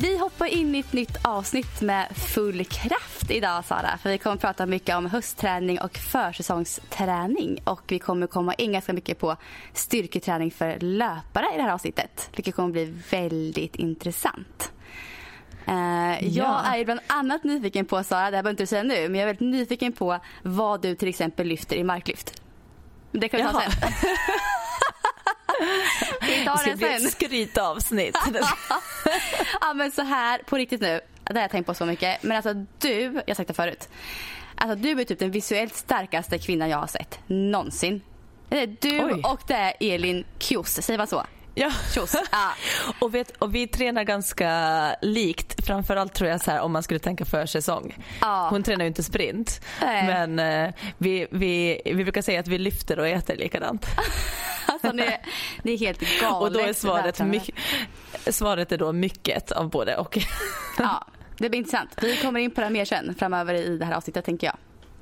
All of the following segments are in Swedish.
Vi hoppar in i ett nytt avsnitt med full kraft idag Sara. För vi kommer att prata mycket om höstträning och försäsongsträning. Och vi kommer komma in ganska mycket på styrketräning för löpare i det här avsnittet. Vilket kommer bli väldigt intressant. Eh, Jag är bland annat nyfiken på, Sara, det här behöver inte du säga nu, men jag är väldigt nyfiken på vad du till exempel lyfter i marklyft. Det kan vi ta Jaha. sen. Vi tar Det ska bli ett skrytavsnitt. Ja men så här på riktigt nu. Det har jag tänkt på så mycket. Men alltså du, jag har sagt det förut. Alltså du är typ den visuellt starkaste kvinnan jag har sett någonsin. Det är du Oj. och det är Elin Kjos, säger man så? Ja. Ja. Och, vet, och vi tränar ganska likt. Framförallt tror jag så här om man skulle tänka försäsong. Ja. Hon tränar ju inte sprint. Nej. Men eh, vi, vi, vi brukar säga att vi lyfter och äter likadant. Alltså det är, det är helt galet. Och då är svaret, mycket, svaret är då mycket av både och. Ja, det blir intressant. Vi kommer in på det mer sen framöver i det här avsnittet tänker jag.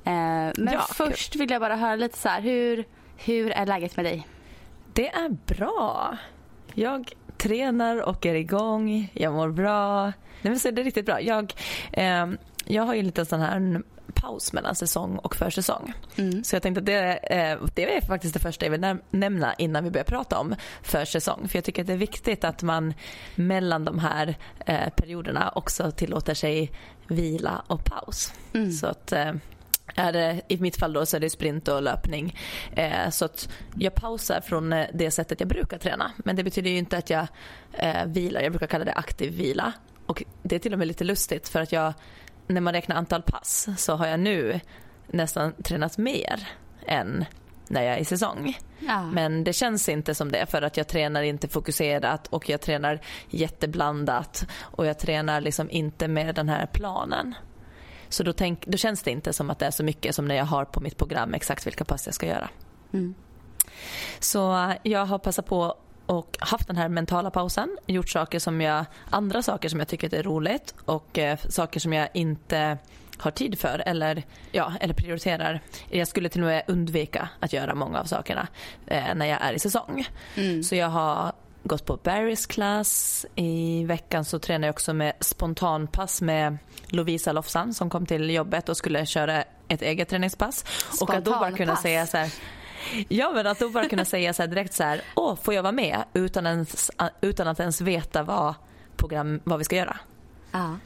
Eh, men Ja, först vill jag bara höra lite så här, hur, hur är läget med dig? Det är bra. Jag tränar och är igång. Jag mår bra. Nej, men så är det riktigt bra. Jag, eh, jag har ju en liten sån här paus mellan säsong och försäsong. Så jag tänkte att det, eh, det är faktiskt det första jag vill näm- nämna innan vi börjar prata om försäsong. För jag tycker att det är viktigt att man mellan de här eh, perioderna också tillåter sig vila och paus. Så att eh, är det, I mitt fall då så är det sprint och löpning. Eh, så att jag pausar från eh, det sättet jag brukar träna. Men det betyder ju inte att jag eh, vilar. Jag brukar kalla det aktiv vila. Och det är till och med lite lustigt för att jag, när man räknar antal pass så har jag nu nästan tränat mer än när jag är i säsong. Ja. Men det känns inte som det för att jag tränar inte fokuserat och jag tränar jätteblandat och jag tränar liksom inte med den här planen. Så då, tänk, då känns det inte som att det är så mycket som när jag har på mitt program exakt vilka pass jag ska göra. Mm. Så eh, jag har passat på och haft den här mentala pausen, gjort saker som jag, andra saker som jag tycker är roligt och eh, saker som jag inte har tid för eller, ja, eller prioriterar. Jag skulle till och med undvika att göra många av sakerna eh, när jag är i säsong. Så jag har gått på Barry's class. I veckan så tränar jag också med spontanpass med Lovisa Lofsan som kom till jobbet och skulle köra ett eget träningspass. Och att då bara kunna Spontanpass? säga så här Ja men att då bara kunna säga så här direkt så här, åh får jag vara med utan, ens, utan att ens veta vad, program, vad vi ska göra. Ja.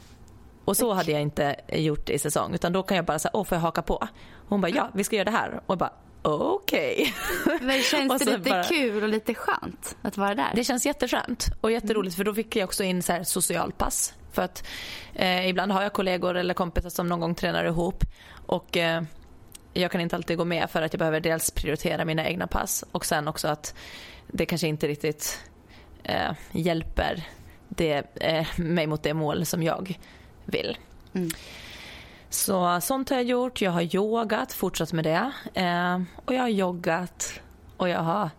Och så hade jag inte gjort i säsong utan då kan jag bara säga, åh får jag haka på? Hon bara, ja vi ska göra det här. Och jag bara, okej. Men känns det lite bara- kul och lite skönt att vara där? Det känns jätteskönt och jätteroligt för då fick jag också in så här socialpass. För att eh, ibland har jag kollegor eller kompisar som någon gång tränar ihop och eh, jag kan inte alltid gå med för att jag behöver dels prioritera mina egna pass och sen också att det kanske inte riktigt eh, hjälper det, eh, mig mot det mål som jag vill. Så sånt har jag gjort. Jag har yogat, fortsatt med det. Eh, och jag har joggat och jag har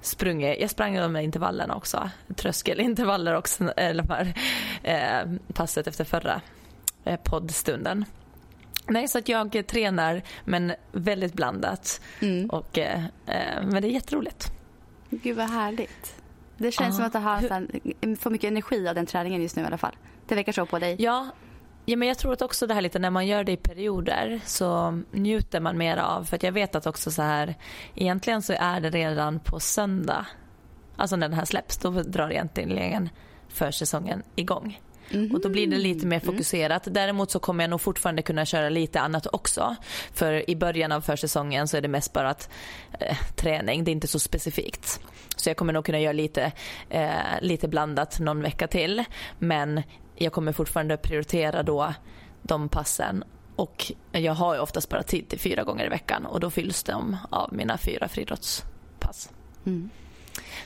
sprungit. Jag sprang de här intervallerna också. Tröskelintervaller också. Eller de här eh, passet efter förra eh, poddstunden. Nej, så att jag tränar men väldigt blandat. Och, eh, eh, men det är jätteroligt. Gud vad härligt. Det känns Ja. som att du har sån, får mycket energi av den träningen just nu i alla fall. Det verkar så på dig. Ja, ja, men jag tror att också det här lite när man gör det i perioder så njuter man mer av. För jag vet att också så här, egentligen så är det redan på söndag, alltså när den här släpps, då drar egentligen försäsongen igång. Och då blir det lite mer fokuserat. Däremot så kommer jag nog fortfarande kunna köra lite annat också. För i början av försäsongen så är det mest bara att, eh, träning, det är inte så specifikt. Så jag kommer nog kunna göra lite, eh, lite blandat någon vecka till. Men jag kommer fortfarande prioritera då de passen och jag har ju oftast bara tid till fyra gånger i veckan och då fylls de av mina fyra friidrottspass. Mm.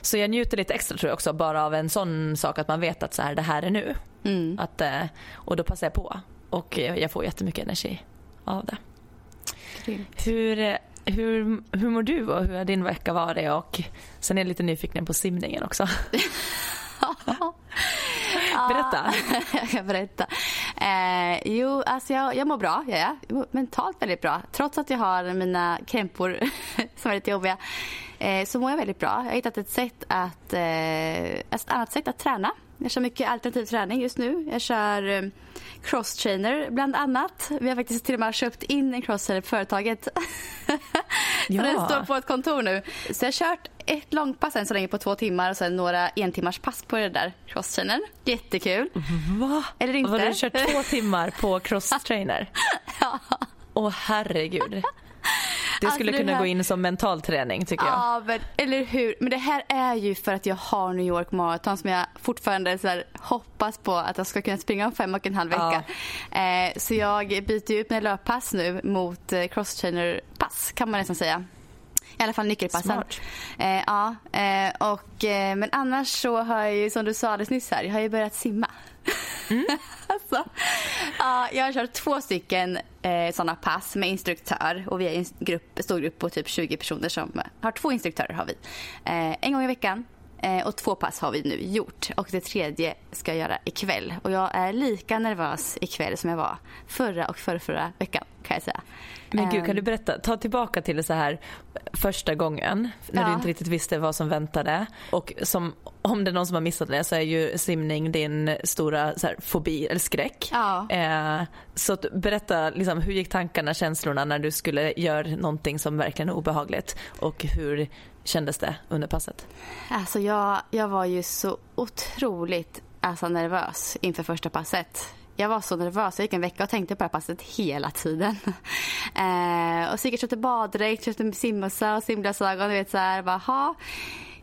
Så jag njuter lite extra tror jag också bara av en sån sak att man vet att så här, det här är nu. Mm. Att, eh, och då passar jag på och jag får jättemycket energi av det. Grymt. Hur, hur, hur mår du och hur har din vecka varit? Och sen är jag lite nyfiken på simningen också. Berätta. jag kan berätta. Eh, jo, alltså jag, jag mår bra. Ja, ja. Jag mår mentalt väldigt bra. Trots att jag har mina krämpor som är lite jobbiga eh, så mår jag väldigt bra. Jag har hittat ett, sätt att, eh, ett annat sätt att träna. Jag kör mycket alternativ träning just nu. Jag kör eh, crosstrainer bland annat. Vi har faktiskt till och med köpt in en crosstrainer på företaget. Ja. den står på ett kontor nu. Så jag har kört ett långpass än så länge på två timmar och sen några entimmars pass på det där crosstrainern. Jättekul. Va? Eller inte. Har du kört två timmar på cross-trainer? Ja. Åh herregud. Det Alltså, skulle det kunna här- gå in som mental träning tycker jag. Ja, men, eller hur. Men det här är ju för att jag har New York Marathon som jag fortfarande så hoppas på att jag ska kunna springa om fem och en halv vecka. Eh, så jag byter ut mina löppass nu mot eh, crosstrainer-pass kan man nästan säga. I alla fall nyckelpassen. Eh, ja, eh, och, eh, men annars så har jag ju som du sa alldeles nyss här, jag har ju börjat simma. alltså, ja, jag har kört två stycken eh, såna pass med instruktör och vi är en grupp, stor grupp på typ 20 personer som har två instruktörer har vi. Eh, en gång i veckan och två pass har vi nu gjort och det tredje ska jag göra ikväll. Och jag är lika nervös ikväll som jag var förra och förra veckan kan jag säga. Men gud, Ehm, kan du berätta, ta tillbaka till det så här första gången när du Ja. inte riktigt visste vad som väntade. Och som, om det är någon som har missat det så är ju simning din stora så här, fobi eller skräck. Ja. Eh, så berätta, liksom, hur gick tankarna, känslorna när du skulle göra någonting som verkligen är obehagligt och hur kändes det under passet? Alltså jag, jag var ju så otroligt alltså, nervös inför första passet. Jag var så nervös. Jag gick en vecka och tänkte på det här passet hela tiden. Eh, och så gick jag köpte baddräkt, köpte simmössa och simglasögon. Du vet så här, bara, ha.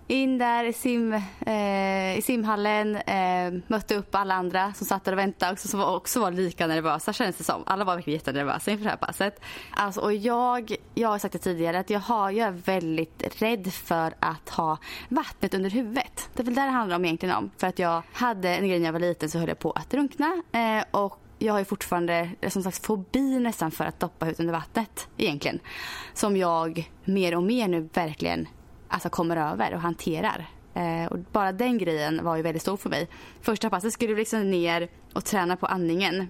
In där i, sim, eh, i simhallen, eh, mötte upp alla andra som satt där och väntade också, som också var lika nervösa känns det som. Alla var verkligen jättenervösa inför det här passet. Alltså, och jag, jag har sagt det tidigare att jag, har, jag är väldigt rädd för att ha vattnet under huvudet. Det är väl det det handlar om egentligen om. För att jag hade en grej när jag var liten så höll jag på att drunkna eh, och jag har ju fortfarande eh, som sagt fobi nästan för att doppa huvudet under vattnet egentligen. Som jag mer och mer nu verkligen alltså kommer över och hanterar. Eh, och bara den grejen var ju väldigt stor för mig. Första passet skulle vi liksom ner och träna på andningen.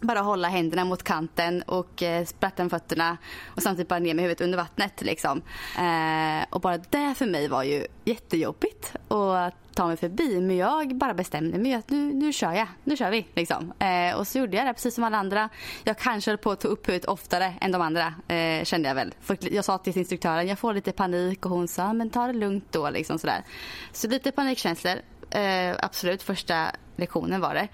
Bara hålla händerna mot kanten och eh, spratta med fötterna och samtidigt bara ner med huvudet under vattnet. Liksom. Eh, och bara det för mig var ju jättejobbigt att ta mig förbi. Men jag bara bestämde mig att nu, nu kör jag. Nu kör vi. Liksom. Eh, och så gjorde jag det precis som alla andra. Jag kanske höll på att ta upp huvudet oftare än de andra eh, kände jag väl. För jag sa till instruktören jag får lite panik och hon sa men ta det lugnt då. Liksom, sådär. Så lite panikkänslor. Eh, absolut, första lektionen var det.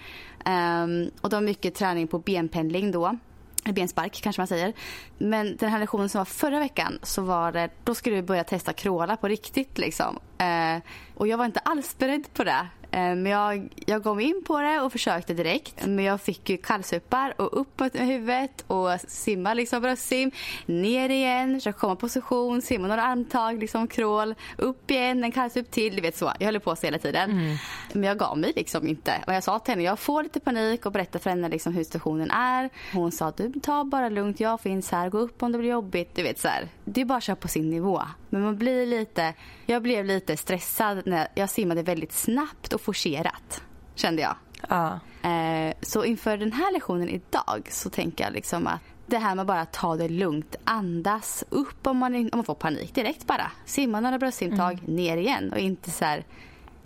Um, och det var mycket träning på benpendling då. Benspark kanske man säger. Men den här lektionen som var förra veckan så var det, då skulle vi börja testa kråla på riktigt liksom. Uh, och jag var inte alls beredd på det. Eh, men jag, jag mig in på det och försökte direkt. Men jag fick ju kallsupar och uppåt med huvudet och simma liksom bröstsim. Ner igen, försöka komma position, simma några armtag, liksom crawl. Upp igen, en kallsup till. Du vet så. Jag höll på så hela tiden. Men jag gav mig liksom inte. Och jag sa till henne, jag får lite panik och berättade för henne liksom hur situationen är. Hon sa, du ta bara lugnt, jag finns här, gå upp om det blir jobbigt. Du vet så här. Det är bara att köra på sin nivå. Men man blir lite, jag blev lite stressad när jag simmade väldigt snabbt och forcerat. Kände jag. Ja. Eh, så inför den här lektionen idag så tänker jag liksom att det här med bara att ta det lugnt, andas upp om man, om man får panik direkt bara. Simma några bröstsimtag, ner igen och inte så här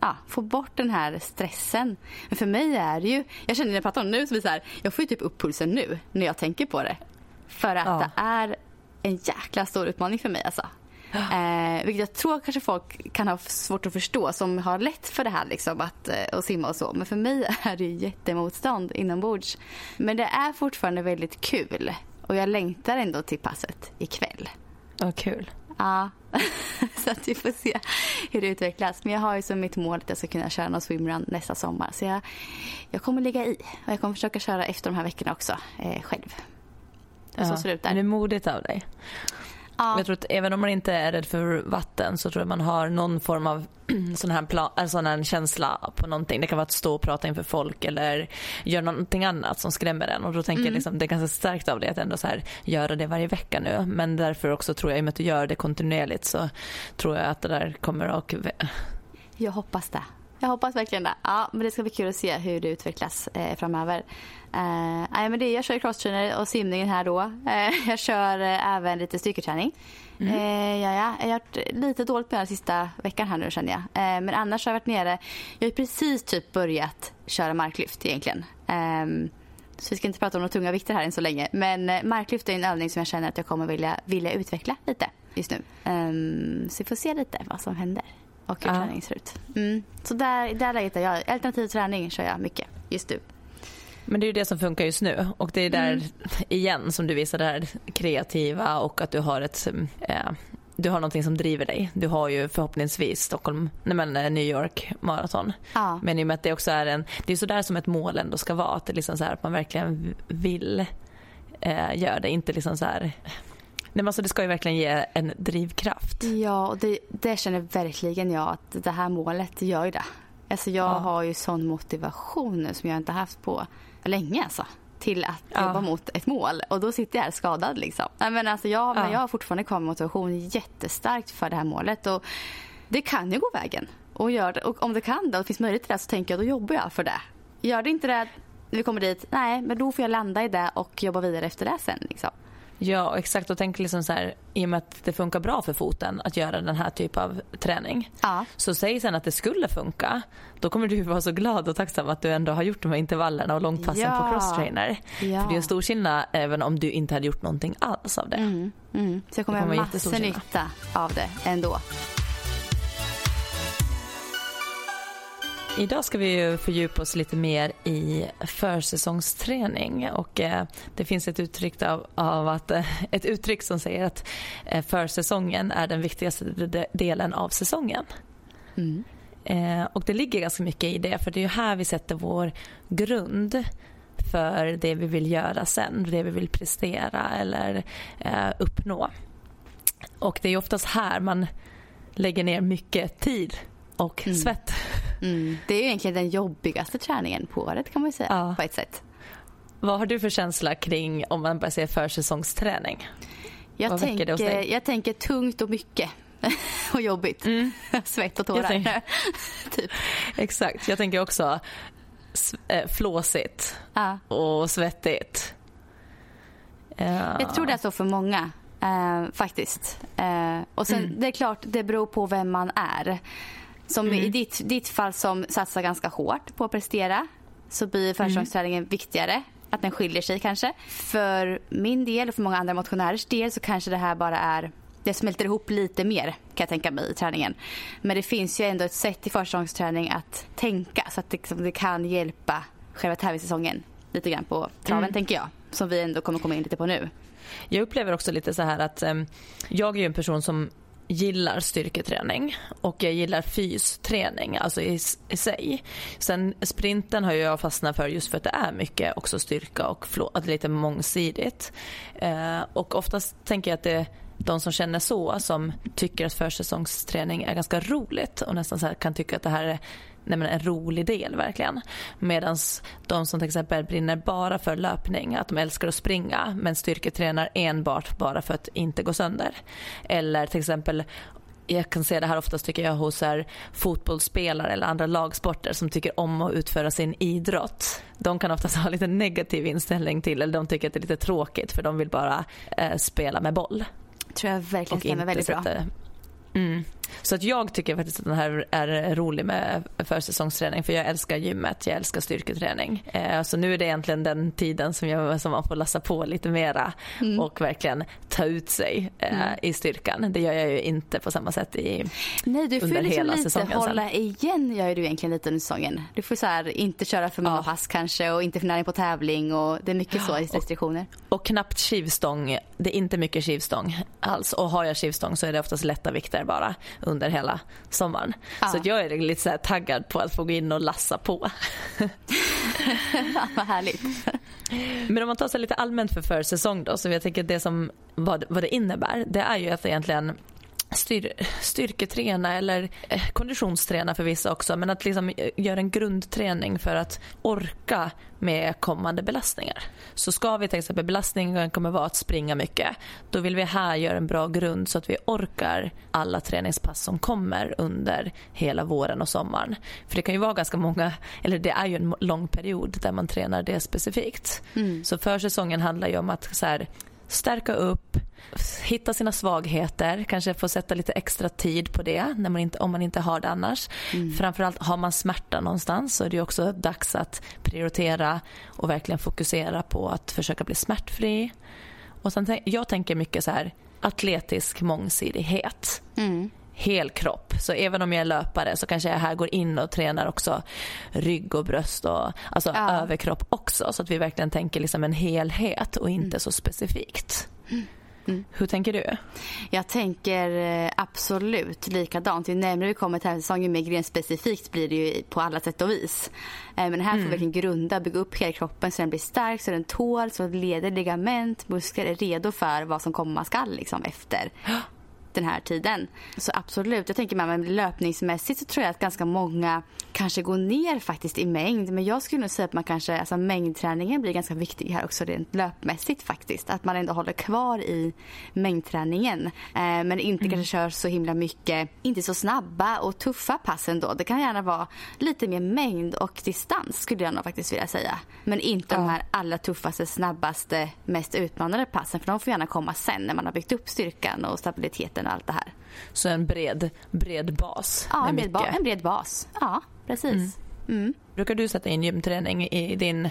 Ja, få bort den här stressen. Men för mig är det ju, jag känner när jag pratar om det nu, så blir så här, jag får ju typ upp pulsen nu när jag tänker på det. För att Ja. det är en jäkla stor utmaning för mig alltså. Eh, vilket jag tror kanske folk kan ha svårt att förstå som har lätt för det här liksom att, eh, att simma och så. Men för mig är det jättemotstånd inombords. Men det är fortfarande väldigt kul. Och jag längtar ändå till passet ikväll. Vad kul. Ja, så att vi får se hur det utvecklas. Men jag har ju som mitt mål att jag ska kunna köra någon swimrun nästa sommar. Så jag, jag kommer ligga i och jag kommer försöka köra efter de här veckorna också eh, själv. Så ser det ut där. Men det är modigt av dig. Ja. Jag tror att även om man inte är rädd för vatten så tror jag man har någon form av sån här, plan, en sån här känsla på någonting. Det kan vara att stå och prata inför folk eller göra någonting annat som skrämmer en. Och då tänker Mm. jag liksom, det är ganska starkt av dig att ändå så här, göra det varje vecka nu. Men därför också tror jag, i och med att du gör det kontinuerligt så tror jag att det där kommer att... Jag hoppas det. Jag hoppas verkligen det. Ja, men det ska bli kul att se hur det utvecklas eh, framöver. Eh, nej, men det, jag kör crosstrainer och simningen här då. Eh, jag kör eh, även lite styrketräning. Eh, ja, ja. Jag har varit lite dåligt med den sista veckan här nu känner jag. Eh, men annars har jag varit nere. Jag har precis typ börjat köra marklyft egentligen. Ehm, så vi ska inte prata om några tunga vikter här än så länge. Men marklyft är en övning som jag känner att jag kommer vilja, vilja utveckla lite just nu. Ehm, så vi får se lite vad som händer och hur Ja. träningen ser ut. Mm. Så där, där läget är jag. Alternativ träning kör jag mycket just nu. Men det är ju det som funkar just nu och det är där Mm. igen som du visar det här kreativa och att du har ett eh, du har någonting som driver dig. Du har ju förhoppningsvis Stockholm, nej men eh, New York maraton. Ja. Men i och med att det också är en, det är sådär som ett mål ändå ska vara. Att det liksom så här att man verkligen vill eh, göra det. Inte liksom så här, men alltså det ska ju verkligen ge en drivkraft. Ja, och det, det känner verkligen jag att det här målet gör ju det. Alltså jag Ja. har ju sån motivation nu som jag inte haft på länge alltså. Till att Ja. jobba mot ett mål. Och då sitter jag här skadad liksom. Nej, men alltså jag, men Ja. jag har fortfarande kvar motivation jättestarkt för det här målet. Och det kan ju gå vägen. Och, det, och om det kan det och det finns möjlighet till det så tänker jag då jobbar jag för det. Gör det inte det när vi kommer dit, nej men då får jag landa i det och jobba vidare efter det sen. Liksom. Ja, exakt. Och tänk liksom så här, i och med att det funkar bra för foten att göra den här typ av träning. Ja. Så säg sen att det skulle funka. Då kommer du vara så glad och tacksam att du ändå har gjort de här intervallerna och långpassen Ja. på crosstrainer. Ja. För det är en stor skillnad även om du inte hade gjort någonting alls av det. Mm, mm. Så jag kommer Det kommer massor nytta av det ändå. Idag ska vi ju fördjupa oss lite mer i försäsongsträning och eh, det finns ett uttryck av, av att, eh, ett uttryck som säger att eh, försäsongen är den viktigaste de- delen av säsongen. Mm. Eh, och det ligger ganska mycket i det för det är här vi sätter vår grund för det vi vill göra sen, det vi vill prestera eller eh, uppnå. Och det är oftast här man lägger ner mycket tid och Mm. svett. Mm. Det är egentligen den jobbigaste träningen på året kan man säga Ja. på ett sätt. Vad har du för känsla kring om man bara säger försäsongsträning? Jag, Vad tänker, jag tänker tungt och mycket. och jobbigt. Svett och Mm. Tårar. tänker- typ. Exakt, jag tänker också eh, flåsigt ja. och svettigt. Ja. Jag tror det är så för många. Eh, faktiskt. Eh, och sen, Mm. Det är klart, det beror på vem man är. Som Mm. i ditt, ditt fall som satsar ganska hårt på att prestera så blir försäsongsträningen Mm. viktigare. Att den skiljer sig kanske. För min del och för många andra motionärers del så kanske det här bara är det smälter ihop lite mer kan jag tänka mig i träningen. Men det finns ju ändå ett sätt i försäsongsträning att tänka så att det, liksom, det kan hjälpa själva tävlingssäsongen lite grann på traven Mm. tänker jag. Som vi ändå kommer komma in lite på nu. Jag upplever också lite så här att em, jag är ju en person som gillar styrketräning och jag gillar fysträning, alltså i, i sig. Sen sprinten har jag fastnat för just för att det är mycket också styrka och flå, att det är lite mångsidigt. Eh, och oftast tänker jag att det de som känner så, som tycker att försäsongsträning är ganska roligt och nästan så här kan tycka att det här är nej men en rolig del verkligen. Medan de som till exempel brinner bara för löpning, att de älskar att springa men styrketränar enbart bara för att inte gå sönder. Eller till exempel jag kan se det här oftast tycker jag hos här, fotbollsspelare eller andra lagsporter som tycker om att utföra sin idrott. De kan oftast ha lite negativ inställning till eller de tycker att det är lite tråkigt för de vill bara eh, spela med boll. tror jag verkligen stämmer väldigt bra. Mm. Så att jag tycker faktiskt att den här är rolig med försäsongsträning för jag älskar gymmet, jag älskar styrketräning. Eh, så nu är det egentligen den tiden som, jag, som man får lassa på lite mera Mm. och verkligen ta ut sig eh, i styrkan. Det gör jag ju inte på samma sätt i Nej, du får under liksom hela lite säsongen sen. hålla igen gör du egentligen lite under säsongen. Du får så här, inte köra för många Ja. pass kanske och inte för nära på tävling och det är mycket så restriktioner. Och knappt skivstång. Det är inte mycket skivstång alls. Och har jag skivstång så är det oftast lätta vikter bara under hela sommaren. Ja. Så jag är lite så taggad på att få gå in och lassa på. Vad härligt. Men om man tar sig lite allmänt för försäsong då, så jag tänker det som vad, vad det innebär, det är ju att egentligen styr, styrketräna eller eh, konditionsträna för vissa också men att liksom eh, göra en grundträning för att orka med kommande belastningar. Så ska vi till exempel belastningen kommer vara att springa mycket då vill vi här göra en bra grund så att vi orkar alla träningspass som kommer under hela våren och sommaren. För det kan ju vara ganska många, eller det är ju en lång period där man tränar det specifikt. Mm. Så försäsongen handlar ju om att så här, stärka upp, hitta sina svagheter, kanske få sätta lite extra tid på det när man inte, om man inte har det annars. Mm. Framförallt har man smärta någonstans så är det också dags att prioritera och verkligen fokusera på att försöka bli smärtfri. Och sen, jag tänker mycket så här atletisk mångsidighet. Mm hel kropp. Så även om jag är löpare så kanske jag här går in och tränar också rygg och bröst och alltså ja. överkropp också. Så att vi verkligen tänker liksom en helhet och inte mm. så specifikt. Mm. Hur tänker du? Jag tänker eh, absolut likadant. Ju närmare vi kommer till säsongen, ju mer grenspecifikt blir det ju på alla sätt och vis. Eh, men här får vi mm. verkligen grunda, bygga upp hela kroppen så den blir stark, så den tål, så leder, ligament, muskler är redo för vad som komma skall liksom efter den här tiden. Så absolut, jag tänker med mig löpningsmässigt så tror jag att ganska många kanske går ner faktiskt i mängd. Men jag skulle nog säga att man kanske, alltså mängdträningen blir ganska viktig här också rent löpmässigt faktiskt. Att man ändå håller kvar i mängdträningen. Eh, men inte mm. kanske kör så himla mycket, inte så snabba och tuffa pass ändå. Det kan gärna vara lite mer mängd och distans skulle jag nog faktiskt vilja säga. Men inte ja. de här allra tuffaste, snabbaste, mest utmanande passen. För de får gärna komma sen när man har byggt upp styrkan och stabiliteten och allt det här. Så en bred, bred bas? Ja, en bred, ba en bred bas. Ja, precis. Mm. Mm. Brukar du sätta in gymträning i din...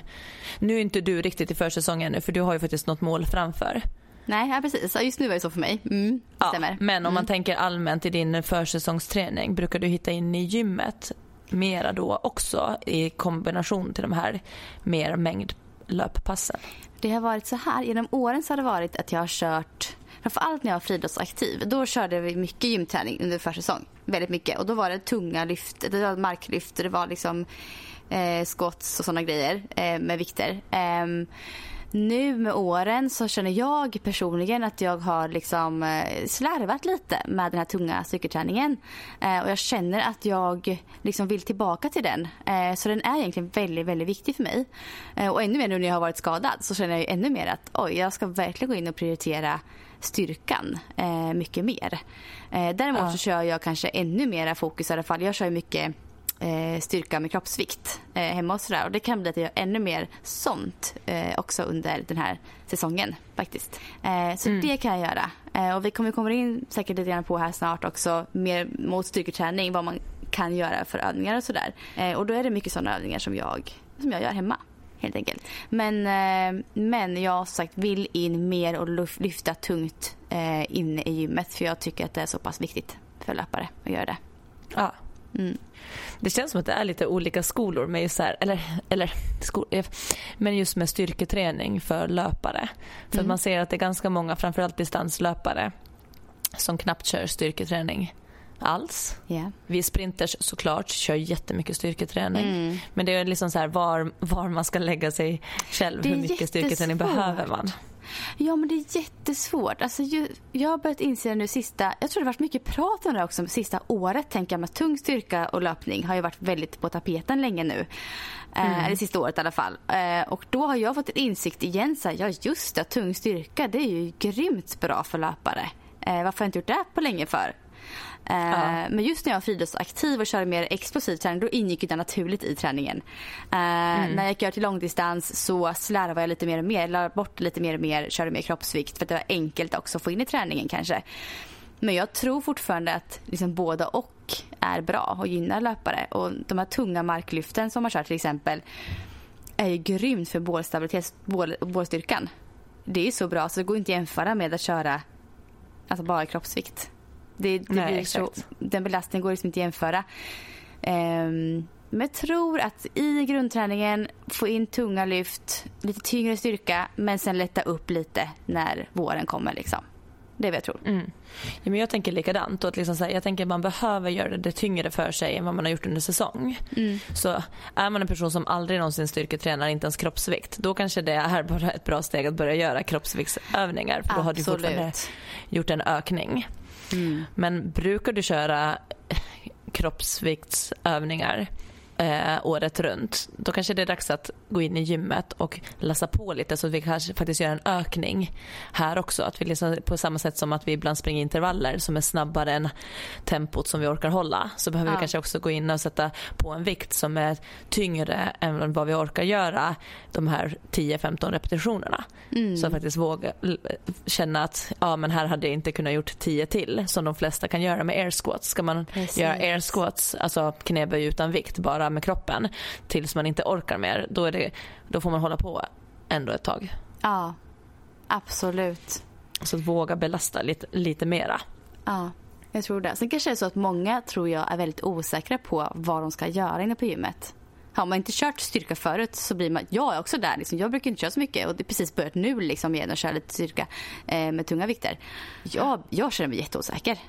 Nu är inte du riktigt i försäsongen nu för du har ju faktiskt något mål framför. Nej, ja, precis. Just nu är det så för mig. Mm, ja, stämmer. Men om mm. man tänker allmänt i din försäsongsträning, brukar du hitta in i gymmet mera då också i kombination till de här mer mängd löppassen? Det har varit så här. Genom åren så har det varit att jag har kört Framförallt när jag var friidrottsaktiv. Då körde vi mycket gymträning under försäsong. Väldigt mycket. Och då var det tunga lyft, det var marklyft, det var liksom eh, skotts och sådana grejer eh, med vikter. Eh, nu med åren så känner jag personligen att jag har liksom eh, slarvat lite med den här tunga styrketräningen. Eh, och jag känner att jag liksom vill tillbaka till den. Eh, så den är egentligen väldigt, väldigt viktig för mig. Eh, och ännu mer nu när jag har varit skadad så känner jag ännu mer att oj, jag ska verkligen gå in och prioritera styrkan eh, mycket mer. Eh, däremot ja. så kör jag kanske ännu mera fokus i alla fall. Jag kör mycket eh, styrka med kroppsvikt eh, hemma och sådär. Och det kan bli att jag gör ännu mer sånt eh, också under den här säsongen faktiskt. Eh, så mm. det kan jag göra. Och vi kommer komma in säkert lite grann på här snart också mer mot styrketräning, vad man kan göra för övningar och sådär. Och då är det mycket sådana övningar som jag, som jag gör hemma helt enkelt. Men, eh, men jag som sagt vill in mer och lyfta tungt eh, inne i gymmet för jag tycker att det är så pass viktigt för löpare att göra det. Ja. Mm. Det känns som att det är lite olika skolor med just här, eller, eller skol, eh, men just med styrketräning för löpare. För mm. att man ser att det är ganska många, framförallt distanslöpare, som knappt kör styrketräning alls. Yeah. Vi sprinters såklart kör jättemycket styrketräning. Mm. Men det är liksom så här var, var man ska lägga sig själv. Hur mycket styrketräning behöver man? Ja men det är jättesvårt. Alltså, jag har börjat inse det nu sista, jag tror det har varit mycket prat om det också sista året tänker jag med tung styrka och löpning har ju varit väldigt på tapeten länge nu. Eh, mm. Eh, det sista året i alla fall. Eh, och då har jag fått en insikt igen så här, ja just det, tung styrka det är ju grymt bra för löpare. Eh, varför har jag inte gjort det på länge för? Ja. Men just när jag var friidrottsaktiv och körde mer explosiv träning då ingick det naturligt i träningen. Mm. När jag gick över till långdistans så slarvade jag lite mer och mer, la bort lite mer och mer, körde mer kroppsvikt för att det var enkelt också att få in i träningen kanske. Men jag tror fortfarande att liksom båda och är bra och gynnar löpare. Och de här tunga marklyften som man kör till exempel är ju grymt för bålstabilitet och bålstyrkan. Det är så bra så det går inte att jämföra med att köra alltså bara kroppsvikt. Det, det Nej, blir så, den belastningen går liksom inte att jämföra. Um, men jag tror att i grundträningen få in tunga lyft, lite tyngre styrka men sen lätta upp lite när våren kommer. Liksom. Det är vad jag tror. Mm. Ja, men jag tänker likadant. Och att liksom så här, jag tänker att man behöver göra det tyngre för sig än vad man har gjort under säsong. Mm. Så är man en person som aldrig någonsin styrketränar, inte ens kroppsvikt, då kanske det är bara ett bra steg att börja göra kroppsviktsövningar. För då har du fortfarande Absolut. gjort en ökning. Mm. Men brukar du köra kroppsviktsövningar eh, året runt, då kanske det är dags att gå in i gymmet och lassa på lite så att vi kanske faktiskt gör en ökning här också. Att vi liksom, på samma sätt som att vi ibland springer intervaller som är snabbare än tempot som vi orkar hålla så behöver Ja. vi kanske också gå in och sätta på en vikt som är tyngre än vad vi orkar göra de här 10-15 repetitionerna. Mm. Så att faktiskt våga känna att ja, men här hade jag inte kunnat gjort 10 till som de flesta kan göra med air squats. Ska man Precis. göra air squats, alltså knäböj utan vikt bara med kroppen tills man inte orkar mer, då, är det, då får man hålla på ändå ett tag. Ja, absolut. Så att våga belasta lite, lite mera. Ja, jag tror det. Sen kanske det är så att många tror jag är väldigt osäkra på vad de ska göra inne på gymmet. Har man inte kört styrka förut så blir man, jag är också där liksom. Jag brukar inte köra så mycket och det är precis börjat nu liksom igen och köra lite styrka eh, med tunga vikter. Jag, jag känner mig jätteosäker.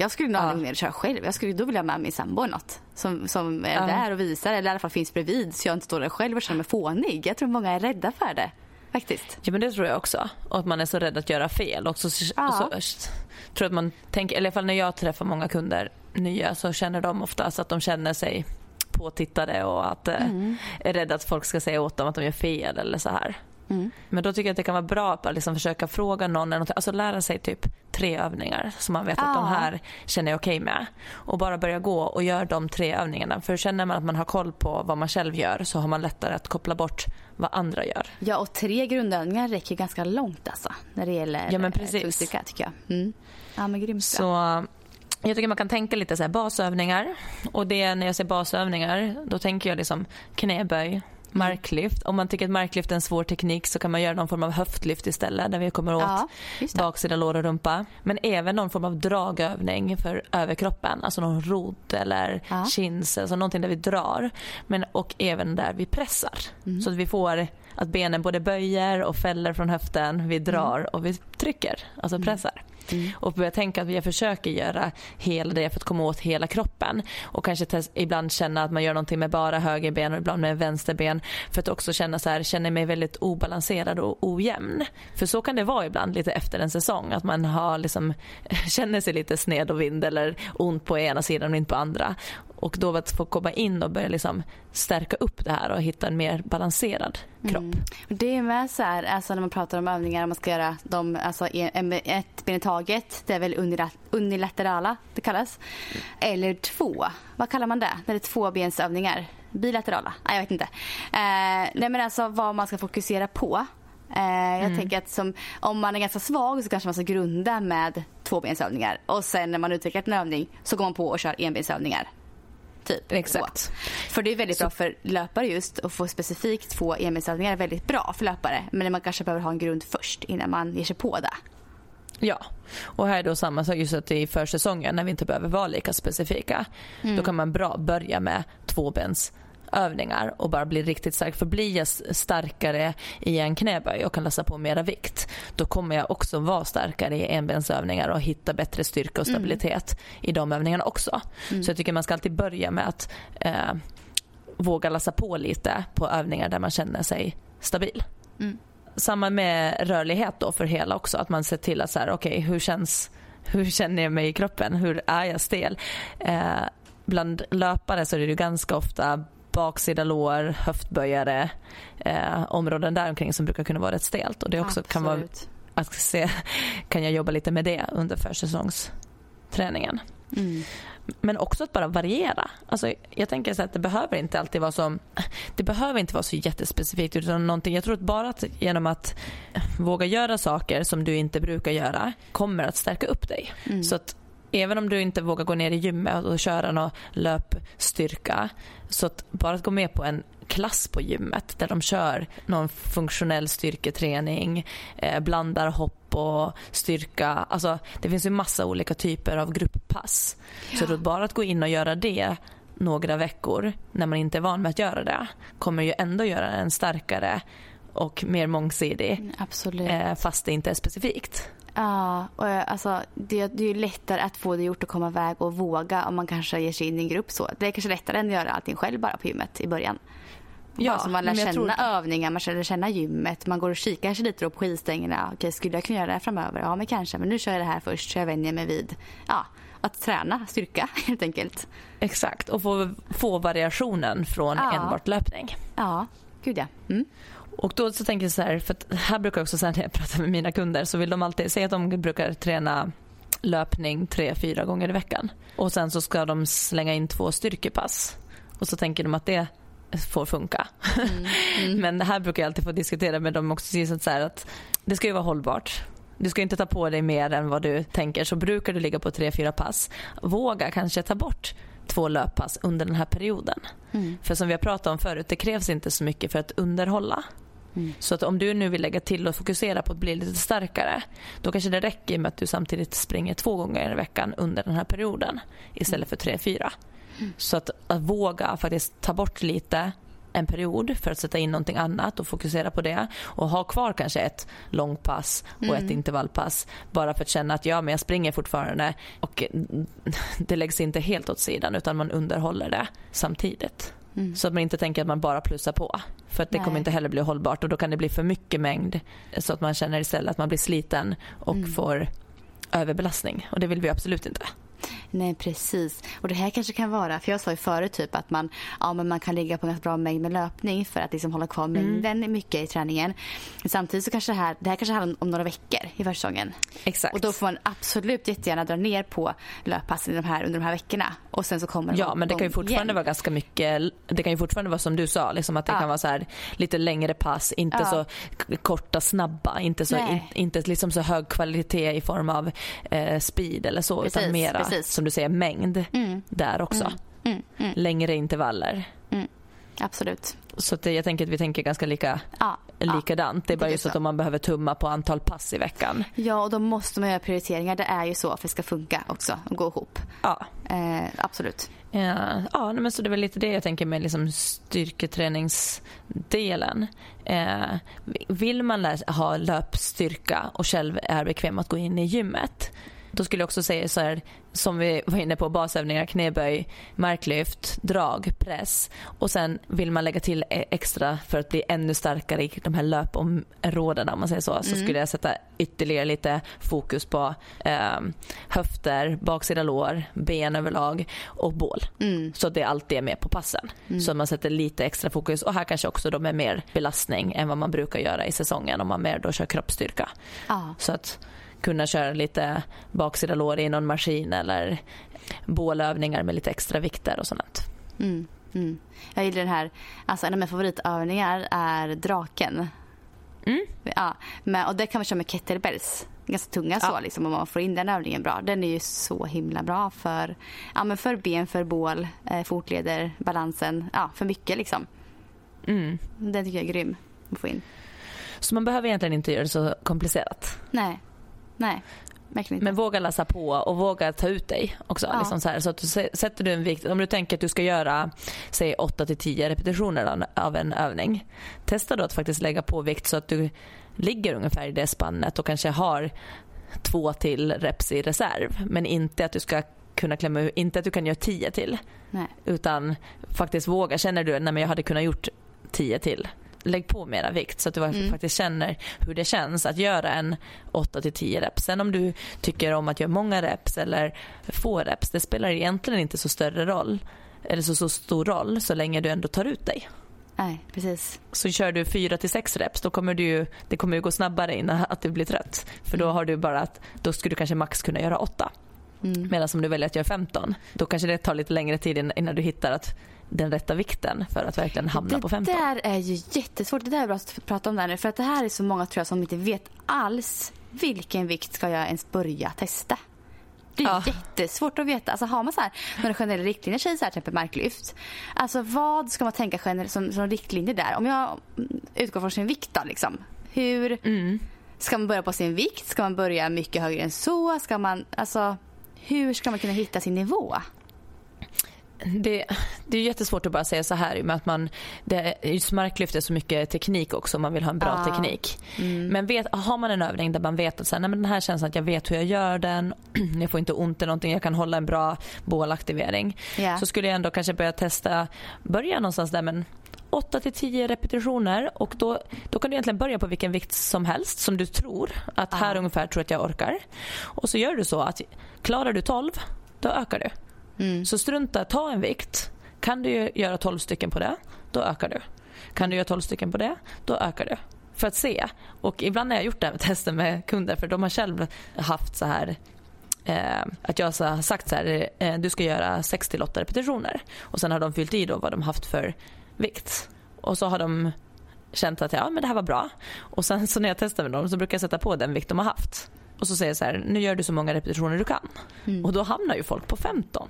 Jag skulle nog Ja. aldrig och köra själv. Jag skulle, då vill jag ha med min sambo något. Som, som är Ja. där och visar eller i alla fall finns bredvid så jag inte står där själv och känner mig fånig. Jag tror många är rädda för det. Faktiskt. Ja men det tror jag också. Och att man är så rädd att göra fel. Och så, Ja. och så tror att man tänker, eller i alla fall när jag träffar många kunder nya så känner de oftast att de känner sig påtittade och att eh, är rädda att folk ska säga åt dem att de gör fel eller så här. Mm. Men då tycker jag att det kan vara bra att liksom försöka fråga någon, alltså lära sig typ tre övningar som man vet att de här känner jag okej med. Och bara börja gå och göra de tre övningarna. För känner man att man har koll på vad man själv gör så har man lättare att koppla bort vad andra gör. Ja, och tre grundövningar räcker ganska långt alltså. När det gäller Ja, men eh, precis. tycker jag. Mm. Ja, men grymt Så jag tycker man kan tänka lite så basövningar. Och det när jag säger basövningar, då tänker jag liksom knäböj, marklyft. Om man tycker att marklyft är en svår teknik så kan man göra någon form av höftlyft istället där vi kommer åt Ja, baksida lår och rumpa. Men även någon form av dragövning för överkroppen. Alltså någon rot eller Ja. chins, alltså någonting där vi drar. Men, och även där vi pressar. Mm. Så att vi får att benen både böjer och fäller från höften. Vi drar och vi trycker, alltså pressar. Mm. Och börja tänka att jag försöker göra hela det för att komma åt hela kroppen. Och kanske test, ibland känna att man gör någonting med bara höger ben och ibland med vänster ben. För att också känna så här, känner mig väldigt obalanserad och ojämn. För så kan det vara ibland lite efter en säsong. Att man har liksom, känner sig lite sned och vind eller ont på ena sidan och inte på andra. Och då att få komma in och börja liksom stärka upp det här och hitta en mer balanserad kropp. Det är med så här, alltså när man pratar om övningar, man ska göra dem, alltså ett ben i taget. Det är väl unila- unilaterala det kallas. Eller två, vad kallar man det? När det är tvåbensövningar? Bilaterala? Nej, jag vet inte. Eh, nej men alltså vad man ska fokusera på. Eh, jag tänker att som, om man är ganska svag så kanske man ska grunda med tvåbensövningar. Och sen när man utvecklat en övning så går man på och kör enbensövningar. Typ. Exakt. Så. För det är väldigt bra för löpare just att få specifikt två enbensövningar är väldigt bra för löpare. Men man kanske behöver ha en grund först innan man ger sig på det. Ja, och här är då samma sak just att i försäsongen när vi inte behöver vara lika specifika. Då kan man bra börja med tvåbens övningar och bara bli riktigt stark. För blir jag starkare i en knäböj och kan läsa på mera vikt då kommer jag också vara starkare i enbensövningar och hitta bättre styrka och stabilitet i de övningarna också. Så jag tycker man ska alltid börja med att eh, våga läsa på lite på övningar där man känner sig stabil. Samma med rörlighet då för hela också. Att man ser till att så här, okej hur känns hur känner jag mig i kroppen? Hur är jag stel? Eh, bland löpare så är det ju ganska ofta baksida lår, höftböjare, eh, områden där omkring som brukar kunna vara rätt stelt. Och det också kan vara att se, kan jag jobba lite med det under försäsongsträningen. Mm. Men också att bara variera. Alltså, jag tänker så att det behöver inte alltid vara så det behöver inte vara så jättespecifikt utan någonting. Jag tror att bara att genom att våga göra saker som du inte brukar göra kommer att stärka upp dig. Så att även om du inte vågar gå ner i gymmet och köra någon löpstyrka så att bara att gå med på en klass på gymmet där de kör någon funktionell styrketräning, eh, blandar hopp och styrka. Alltså, det finns ju massa olika typer av grupppass. Så då bara att gå in och göra det några veckor när man inte är van med att göra det kommer ju ändå göra en starkare och mer mångsidig Absolut. eh, fast det inte är specifikt. Ja, och eh, alltså, det, det är ju lättare att få det gjort och komma iväg och våga om man kanske ger sig in i en grupp så. Det är kanske lättare än att göra allting själv bara på gymmet i början. Ja, Ja, så man lär känna tror- övningar, man lär känna gymmet, man går och kikar kanske lite på skidstängerna. Okej, skulle jag kunna göra det här framöver? Ja, men kanske. Men nu kör jag det här först så jag vänjer mig vid ja, att träna styrka helt enkelt. Exakt, och få, få variationen från Ja. enbart löpning. Ja, gud ja. Mm. Och då så tänker jag så här, för att här brukar jag också säga när jag pratar med mina kunder så vill de alltid säga att de brukar träna löpning tre, fyra gånger i veckan. Och sen så ska de slänga in två styrkepass. Och så tänker de att det får funka. Men det här brukar jag alltid få diskutera med dem också. Så här att det ska ju vara hållbart. Du ska inte ta på dig mer än vad du tänker. Så brukar du ligga på tre, fyra pass. Våga kanske ta bort två löppass under den här perioden. För som vi har pratat om förut, det krävs inte så mycket för att underhålla. Så att om du nu vill lägga till och fokusera på att bli lite starkare då kanske det räcker med att du samtidigt springer två gånger i veckan under den här perioden istället för tre, fyra. Så att, att våga faktiskt ta bort lite en period för att sätta in någonting annat och fokusera på det och ha kvar kanske ett långpass och ett intervallpass bara för att känna att ja men jag springer fortfarande och det läggs inte helt åt sidan utan man underhåller det samtidigt. Så att man inte tänker att man bara plussar på. För att det Nej. kommer inte heller bli hållbart och då kan det bli för mycket mängd så att man känner istället att man blir sliten och får överbelastning och det vill vi absolut inte. Nej, precis. Och det här kanske kan vara, för jag sa ju förut typ att man, ja, men man kan ligga på en ganska bra mängd med löpning för att liksom hålla kvar mängden mycket i träningen. Men samtidigt så kanske det här, det här kanske handlar om några veckor i försäsongen. Exakt. Och då får man absolut jättegärna dra ner på löppassen de här, under de här veckorna. Och sen så kommer Ja, men det kan ju fortfarande vara ganska mycket. Det kan ju fortfarande vara som du sa, liksom att det Ja. kan vara så här lite längre pass, inte Ja. så korta, snabba, inte så, in, inte liksom så hög kvalitet i form av eh, speed eller så, Precis, utan mera precis. som du säger mängd där också. Mm, mm, Längre intervaller. absolut. Så det, jag tänker att vi tänker ganska lika, Ja, likadant. Det är bara tycker just att om man behöver tumma på antal pass i veckan. Ja, och då måste man göra prioriteringar. Det är ju så för att det ska funka också och gå ihop. Ja. Eh, absolut. Ja, ja men så det är väl lite det jag tänker med liksom styrketräningsdelen. Eh, vill man ha löpstyrka och själv är bekväm att gå in i gymmet då skulle jag också säga så här som vi var inne på basövningar, knäböj, marklyft, drag, press och sen vill man lägga till e- extra för att bli ännu starkare i de här löpområdena om man säger så så skulle jag sätta ytterligare lite fokus på eh, höfter, baksida lår, ben överlag och bål. Så att det alltid är med på passen. Så att man sätter lite extra fokus och här kanske också då med mer belastning än vad man brukar göra i säsongen om man mer då kör kroppsstyrka. Ja. Så att kunna köra lite baksida lår i någon maskin eller bålövningar med lite extra vikter och sånt. Mm, mm. Jag gillar den här, alltså en av mina favoritövningar är draken. Mm. Ja, men, och det kan man köra med kettlebells. Ganska tunga så Ja. liksom, om man får in den övningen bra. Den är ju så himla bra för, ja, men för ben, för bål, eh, fotleder, balansen. Ja, för mycket liksom. Mm. Den tycker jag är grym att få in. Så man behöver egentligen inte göra det så komplicerat. Nej, nej. Men våga läsa på och våga ta ut dig också. Ja. Liksom så, här, så att du sä- sätter du en vikt, om du tänker att du ska göra säg 8 till 10 repetitioner av- en övning. Testa då att faktiskt lägga på vikt så att du ligger ungefär i det spannet och kanske har två till reps i reserv. Men inte att du ska kunna klämma inte att du kan göra 10 till. nej. Utan faktiskt våga. Känner du att jag hade kunnat gjort 10 till. Lägg på mera vikt så att du faktiskt känner hur det känns att göra en 8 till 10 reps. Sen om du tycker om att göra många reps eller få reps, det spelar egentligen inte så större roll eller så, så stor roll så länge du ändå tar ut dig. nej, precis. Så kör du 4 till 6 reps då kommer du ju, det kommer ju gå snabbare innan att du blir trött. För då har du bara att, då skulle du kanske max kunna göra 8. Medan om du väljer att göra 15 då kanske det tar lite längre tid in- innan du hittar att den rätta vikten för att verkligen hamna det på 15. där är ju jättesvårt. Det där är bra att prata om det här nu. För att det här är så många tror jag som inte vet alls vilken vikt ska jag ens börja testa. Det är Ja. jättesvårt att veta. Alltså har man så här, några generella riktlinjer, säger så här, till exempel marklyft. Alltså vad ska man tänka generellt som, som riktlinjer där? Om jag mm, utgår från sin vikt då liksom. Hur ska man börja på sin vikt? Ska man börja mycket högre än så? Ska man, alltså hur ska man kunna hitta sin nivå? Det, det är jättesvårt att bara säga så här med att man, det, just marklyft är så mycket teknik också om man vill ha en bra Ja. teknik. Men vet, har man en övning där man vet att så här, nej, men den här känns att jag vet hur jag gör den, jag får inte ont eller någonting, jag kan hålla en bra bålaktivering. Ja. Så skulle jag ändå kanske börja testa, börja någonstans där men 8 till 10 repetitioner och då, då kan du egentligen börja på vilken vikt som helst som du tror att här ungefär tror att jag orkar. Och så gör du så att klarar du 12 då ökar du. Mm. Så strunta, ta en vikt. Kan du göra 12 stycken på det, då ökar du. Kan du göra 12 stycken på det, då ökar du. För att se. Och ibland har jag gjort det här med tester med kunder för de har själv haft så här eh, att jag har sagt så här, eh, du ska göra 6 till 8 repetitioner. Och sen har de fyllt i då vad de haft för vikt. Och så har de känt att ja, men det här var bra. Och sen så när jag testar med dem så brukar jag sätta på den vikt de har haft. Och så säger så här, nu gör du så många repetitioner du kan. Och då hamnar ju folk på 15.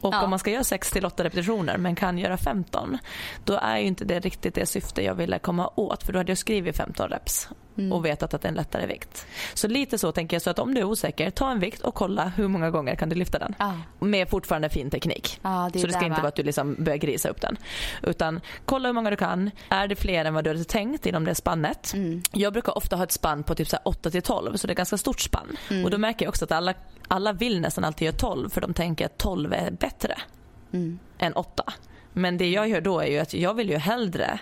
Och Ja. om man ska göra 6 till 8 repetitioner men kan göra 15, då är ju inte det riktigt det syfte jag ville komma åt. För då hade jag skrivit 15 reps och vetat att det är en lättare vikt. Så lite så tänker jag, så att om du är osäker, ta en vikt och kolla hur många gånger kan du lyfta den. Ja. Med fortfarande fin teknik. Ja, det så det ska där, inte va? vara att du liksom börjar grisa upp den. Utan kolla hur många du kan. Är det fler än vad du hade tänkt inom det spannet? Mm. Jag brukar ofta ha ett spann på typ så här 8 till 12 så det är ganska stort spann. Mm. Och då märker jag också att alla, alla vill nästan alltid göra 12 för de tänker att 12 är bättre Mm. än 8. Men det jag gör då är ju att jag vill ju hellre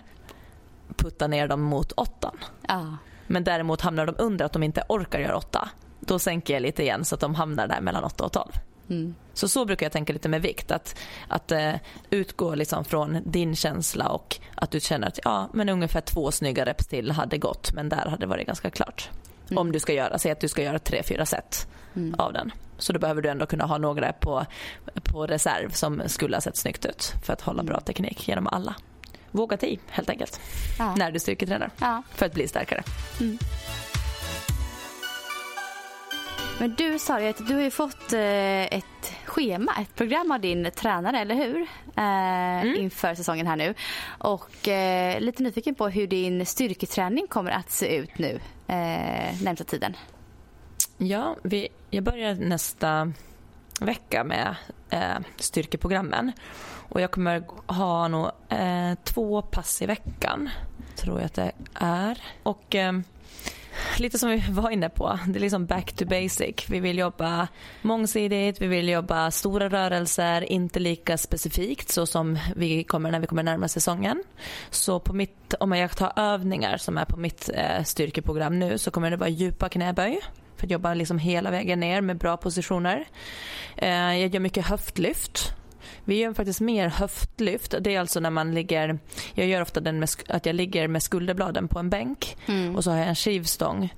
putta ner dem mot 8. Ja. Men däremot hamnar de under att de inte orkar göra 8. Då sänker jag lite igen så att de hamnar där mellan 8 och 12. Mm. Så så brukar jag tänka lite med vikt. Att, att eh, utgå liksom från din känsla och att du känner att ja, men ungefär två snygga reps till hade gått men där hade det varit ganska klart. Om du ska göra, säg att du ska göra tre, fyra set av den. Så då behöver du ändå kunna ha några på, på reserv som skulle ha sett snyggt ut för att hålla bra teknik genom alla. Våga ta i helt enkelt Ja. när du styrketränar Ja. för att bli starkare. Men du sa ju att du har fått eh, ett schema, ett program av din tränare, eller hur? Eh, Inför säsongen här nu. Och eh, lite nyfiken på hur din styrketräning kommer att se ut nu närmsta tiden. Ja, vi, jag börjar nästa vecka med styrkeprogrammen. Och jag kommer ha nog eh, två pass i veckan, tror jag att det är. Och eh, lite som vi var inne på, det är liksom back to basic. Vi vill jobba mångsidigt, vi vill jobba stora rörelser, inte lika specifikt så som vi kommer när vi kommer närma säsongen. Så på mitt, om jag tar övningar som är på mitt eh, styrkeprogram nu så kommer det vara djupa knäböj för att jobba liksom hela vägen ner med bra positioner. Eh, jag gör mycket höftlyft. Vi gör faktiskt mer höftlyft. Det är alltså när man ligger, jag gör ofta den med, att jag ligger med skulderbladen på en bänk och så har jag en skivstång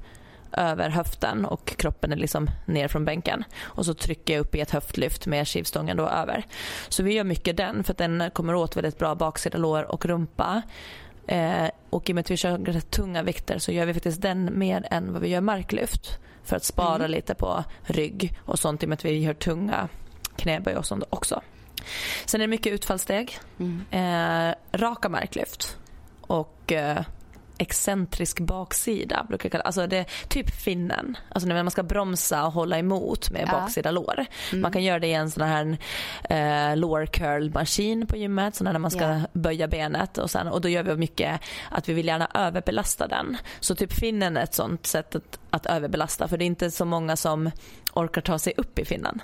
över höften och kroppen är liksom ner från bänken. Och så trycker jag upp i ett höftlyft med skivstången då över. Så vi gör mycket den för att den kommer åt väldigt bra baksida lår och rumpa. Eh, och i och med att vi kör rätt tunga vikter så gör vi faktiskt den mer än vad vi gör marklyft. För att spara lite på rygg och sånt i och med att vi gör tunga knäböj och sånt också. Sen är det mycket utfallssteg, eh, raka marklyft och eh, excentrisk baksida brukar jag kalla alltså det. är Typ finnen, alltså när man ska bromsa och hålla emot med Ja. baksida lår. Man kan göra det i en sån här eh, lower curl maskin på gymmet, så när man ska Ja. böja benet och, sen, och då gör vi mycket att vi vill gärna överbelasta den. Så typ finnen är ett sånt sätt att, att överbelasta för det är inte så många som orkar ta sig upp i finnen.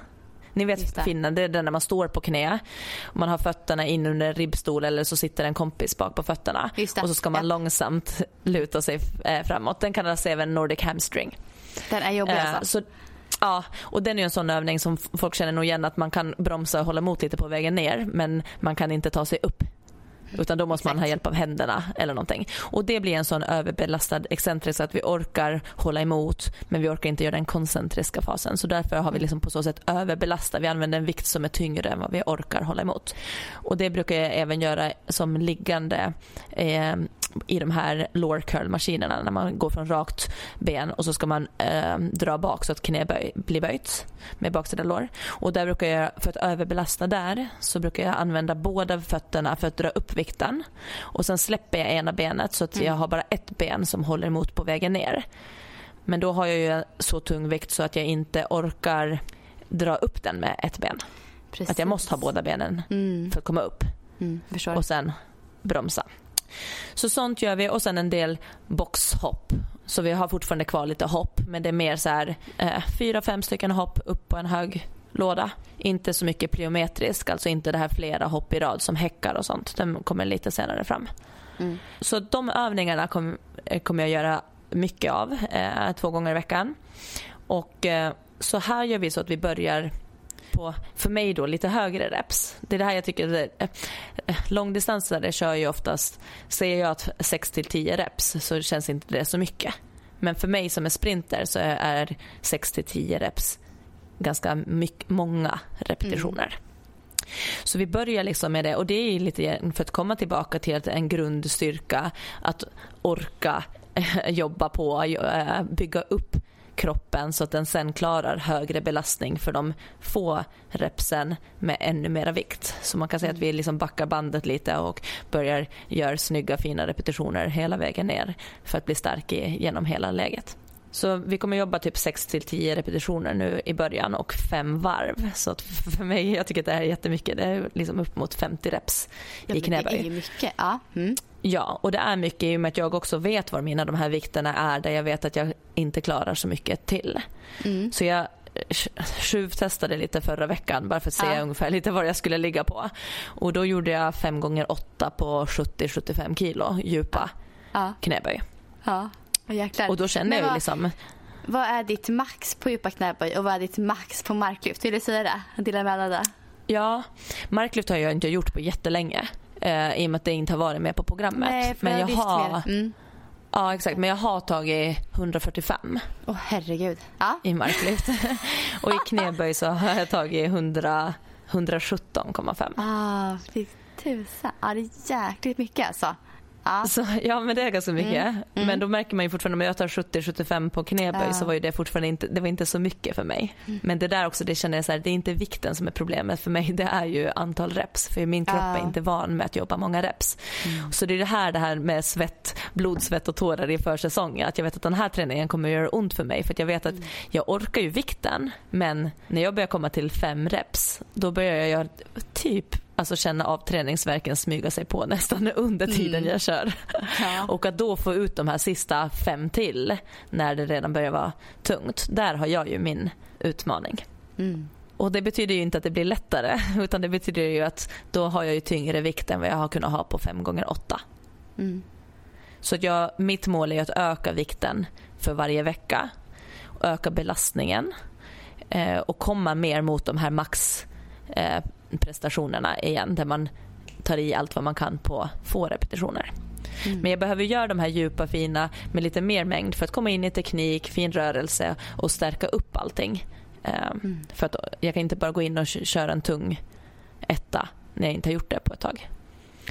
Ni vet det. finnen, det är den när man står på knä. Man har fötterna in under en ribbstol eller så sitter en kompis bak på fötterna. Och så ska man Ja. långsamt luta sig eh, framåt. Den kallas även Nordic hamstring. Den är jobbig Eh, alltså. så, ja, och den är en sån övning som folk känner nog igen att man kan bromsa och hålla emot lite på vägen ner men man kan inte ta sig upp. Utan då måste man ha hjälp av händerna eller någonting. Och det blir en sån överbelastad excentrisk att vi orkar hålla emot men vi orkar inte göra den koncentriska fasen. Så därför har vi liksom på så sätt överbelastat. Vi använder en vikt som är tyngre än vad vi orkar hålla emot. Och det brukar jag även göra som liggande eh, i de här lower curl maskinerna när man går från rakt ben och så ska man eh, dra bak så att knä böj, blir böjt med baksida lår. Och där brukar jag, för att överbelasta där, så brukar jag använda båda fötterna för att dra upp vikten. Och sen släpper jag ena benet så att jag har bara ett ben som håller emot på vägen ner. Men då har jag ju så tung vikt så att jag inte orkar dra upp den med ett ben. Precis. Att jag måste ha båda benen för att komma upp Mm, och sen bromsa. Så sånt gör vi och sen en del boxhopp. Så vi har fortfarande kvar lite hopp men det är mer så här eh, fyra, fem stycken hopp upp på en hög låda. Inte så mycket plyometrisk, alltså inte det här flera hopp i rad som häckar och sånt. Den kommer lite senare fram. Mm. Så de övningarna kom, eh, kommer jag göra mycket av, eh, två gånger i veckan. Och eh, så här gör vi så att vi börjar på, för mig då, lite högre reps. Det är det här jag tycker, eh, eh, långdistansare kör ju oftast, säger jag att 6 till 10 reps så känns inte det så mycket. Men för mig som är sprinter så är 6 till 10 reps ganska mycket, många repetitioner. Så vi börjar liksom med det och det är lite för att komma tillbaka till att en grundstyrka, att orka eh, jobba på, bygga upp kroppen så att den sen klarar högre belastning för de få repsen med ännu mera vikt. Så man kan säga att vi liksom backar bandet lite och börjar göra snygga fina repetitioner hela vägen ner för att bli stark genom hela läget. Så vi kommer jobba typ 6 till 10 repetitioner nu i början och fem varv. Så att för mig, jag tycker att det här är jättemycket. Det är liksom upp mot 50 reps i men Det är knäböj. mycket. Ja. Mm. Ja, och det är mycket i och med att jag också vet var mina de här vikterna är där jag vet att jag inte klarar så mycket till. Mm. Så jag eh, tjuvtestade lite förra veckan bara för att se Ja. ungefär lite vad jag skulle ligga på. Och då gjorde jag 5 gånger 8 på 70-75 kilo djupa Ja. knäböj. Ja. Jäklar. Och då känner Men jag vad, liksom Vad är ditt max på djupa knäböj och vad är ditt max på marklyft? Vill du säga det? Dela med dig. Ja, marklyft har jag inte gjort på jättelänge. Eh, I och med att det inte har varit med på programmet. Nej, men jag har. Mm. ja, exakt, men jag har tagit 145 Åh herregud. Ja. i marklyft. och i knäböj så har jag tagit 100, 117,5. Ah, fy tusan. Ja, det är jäkligt mycket alltså. Ja. Så, ja men det är ganska mycket. Men då märker man ju fortfarande om jag tar 70-75 på knäböj. Mm. så var ju det fortfarande inte, det var inte så mycket för mig. Men det där också, det känner jag så här, det är inte vikten som är problemet för mig. Det är ju antal reps. För min kropp. Mm. är inte van med att jobba många reps. Så det är det här, det här med svett, blod, svett och tårar i försäsongen. Att jag vet att den här träningen kommer att göra ont för mig. För jag vet att Mm. jag orkar ju vikten. Men när jag börjar komma till fem reps, då börjar jag göra typ Alltså känna av träningsverken smyga sig på nästan under tiden jag kör. Ja. Och att då få ut de här sista fem till när det redan börjar vara tungt. Där har jag ju min utmaning. Mm. Och det betyder ju inte att det blir lättare utan det betyder ju att då har jag ju tyngre vikt än vad jag har kunnat ha på fem gånger åtta. Mm. Så att jag, mitt mål är att öka vikten för varje vecka. Öka belastningen eh, och komma mer mot de här max eh, prestationerna igen där man tar i allt vad man kan på få repetitioner. Men jag behöver göra de här djupa fina med lite mer mängd för att komma in i teknik, fin rörelse och stärka upp allting. Eh, För att jag kan inte bara gå in och kö- köra en tung etta när jag inte har gjort det på ett tag.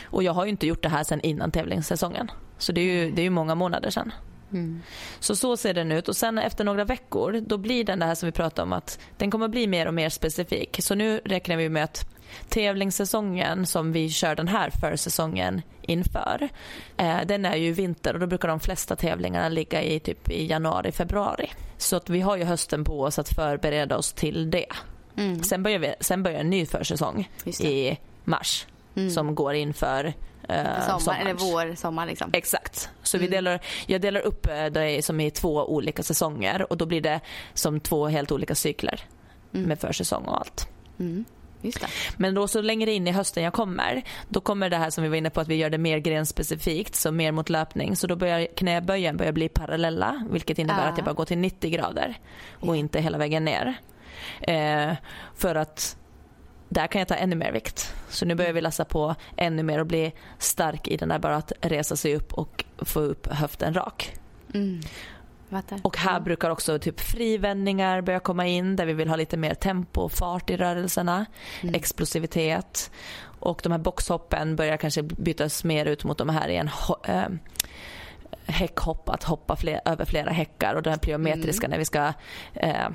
Och jag har ju inte gjort det här sedan innan tävlingssäsongen. Så det är ju, det är ju många månader sedan. Mm. Så så ser den ut och sen efter några veckor då blir den det här som vi pratade om att den kommer bli mer och mer specifik. Så nu räknar vi med att tävlingssäsongen som vi kör den här försäsongen inför eh, den är ju vinter och då brukar de flesta tävlingarna ligga i typ i januari, februari. Så att vi har ju hösten på oss att förbereda oss till det. Mm. Sen, börjar vi, sen börjar en ny försäsong i mars som går inför Sommar, sommarens. eller vår, sommar liksom. Exakt. Så vi delar, jag delar upp eh, det som i två olika säsonger och då blir det som två helt olika cykler med försäsong och allt. Mm. Men då så längre in i hösten jag kommer, då kommer det här som vi var inne på att vi gör det mer grenspecifikt, så mer mot löpning. Så då börjar knäböjen börja bli parallella, vilket innebär Ah. att jag bara går till 90 grader och inte hela vägen ner. Eh, för att där kan jag ta ännu mer vikt. Så nu börjar vi lassa på ännu mer och bli stark i den där bara att resa sig upp och få upp höften rak. Mm. Och här brukar också typ frivändningar börja komma in där vi vill ha lite mer tempo och fart i rörelserna, explosivitet. Och de här boxhoppen börjar kanske bytas mer ut mot de här i en ho- eh, häckhopp, att hoppa fler, över flera häckar och den här plyometriska när vi ska eh,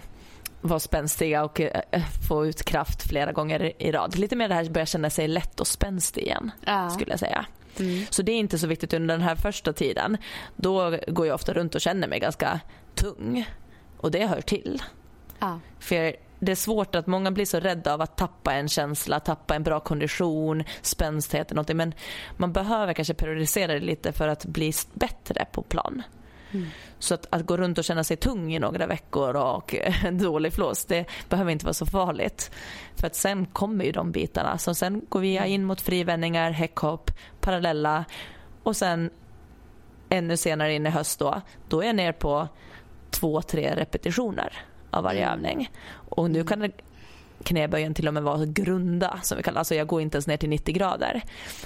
vara spänstiga och eh, få ut kraft flera gånger i rad. Lite mer det här börja känna sig lätt och spänstig igen Ja. skulle jag säga. Mm. Så det är inte så viktigt under den här första tiden. Då går jag ofta runt och känner mig ganska tung. Och det hör till. Ja. För det är svårt att många blir så rädda av att tappa en känsla, tappa en bra kondition, spänstighet eller någonting. Men man behöver kanske periodisera det lite för att bli bättre på plan. Mm. Så att, att, gå runt och känna sig tung i några veckor och en dålig flås, det behöver inte vara så farligt. För att sen kommer ju de bitarna. Så sen går vi in mot frivändningar, häckhopp, parallella och sen ännu senare in i höst då, då är jag ner på två, tre repetitioner av varje mm. övning. Och nu kan knäböjen till och med vara grunda, som vi kallar Alltså jag går inte ens ner till 90 grader.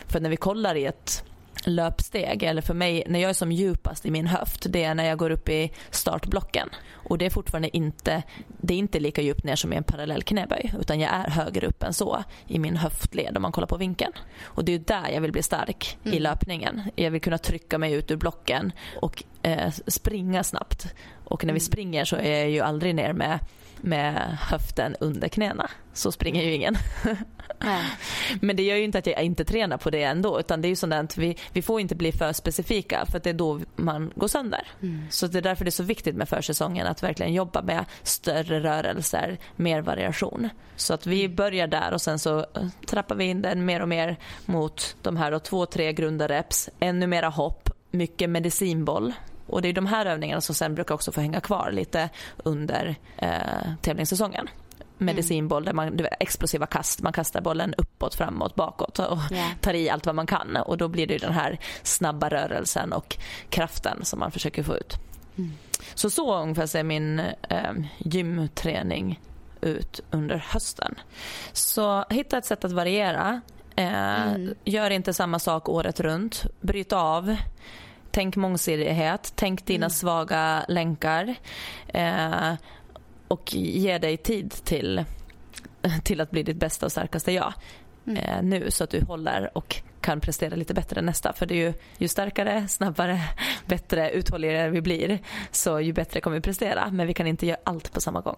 För när vi kollar i ett löpsteg, eller för mig när jag är som djupast i min höft, det är när jag går upp i startblocken. Och det är fortfarande inte, det är inte lika djupt ner som i en parallell knäböj, utan jag är högre upp än så i min höftled om man kollar på vinkeln. Och det är där jag vill bli stark mm. i löpningen. Jag vill kunna trycka mig ut ur blocken och eh, springa snabbt. Och när vi mm. springer så är jag ju aldrig ner med med höften under knäna. Så springer ju ingen. Men det gör ju inte att jag inte tränar på det ändå. Utan det är ju sådant att vi, vi får inte bli för specifika för det är då man går sönder. Mm. Så det är därför det är så viktigt med försäsongen att verkligen jobba med större rörelser, mer variation. Så att vi mm. börjar där och sen så eh, trappar vi in den mer och mer mot de här då, två, tre grunda reps, ännu mera hopp, mycket medicinboll och det är de här övningarna som sen brukar också få hänga kvar lite under eh, tävlingssäsongen medicinboll där man, explosiva kast. Man kastar bollen uppåt, framåt, bakåt och yeah. tar i allt vad man kan. Och då blir det den här snabba rörelsen och kraften som man försöker få ut. Mm. Så så ungefär ser min eh, gymträning ut under hösten. Så hitta ett sätt att variera. Eh, mm. Gör inte samma sak året runt. Bryt av. Tänk mångsidighet, tänk dina mm. svaga länkar eh, och ge dig tid till, till att bli ditt bästa och starkaste jag mm. eh, nu så att du håller och kan prestera lite bättre nästa. För det är ju, ju starkare, snabbare, bättre, uthålligare vi blir så ju bättre kommer vi prestera. Men vi kan inte göra allt på samma gång.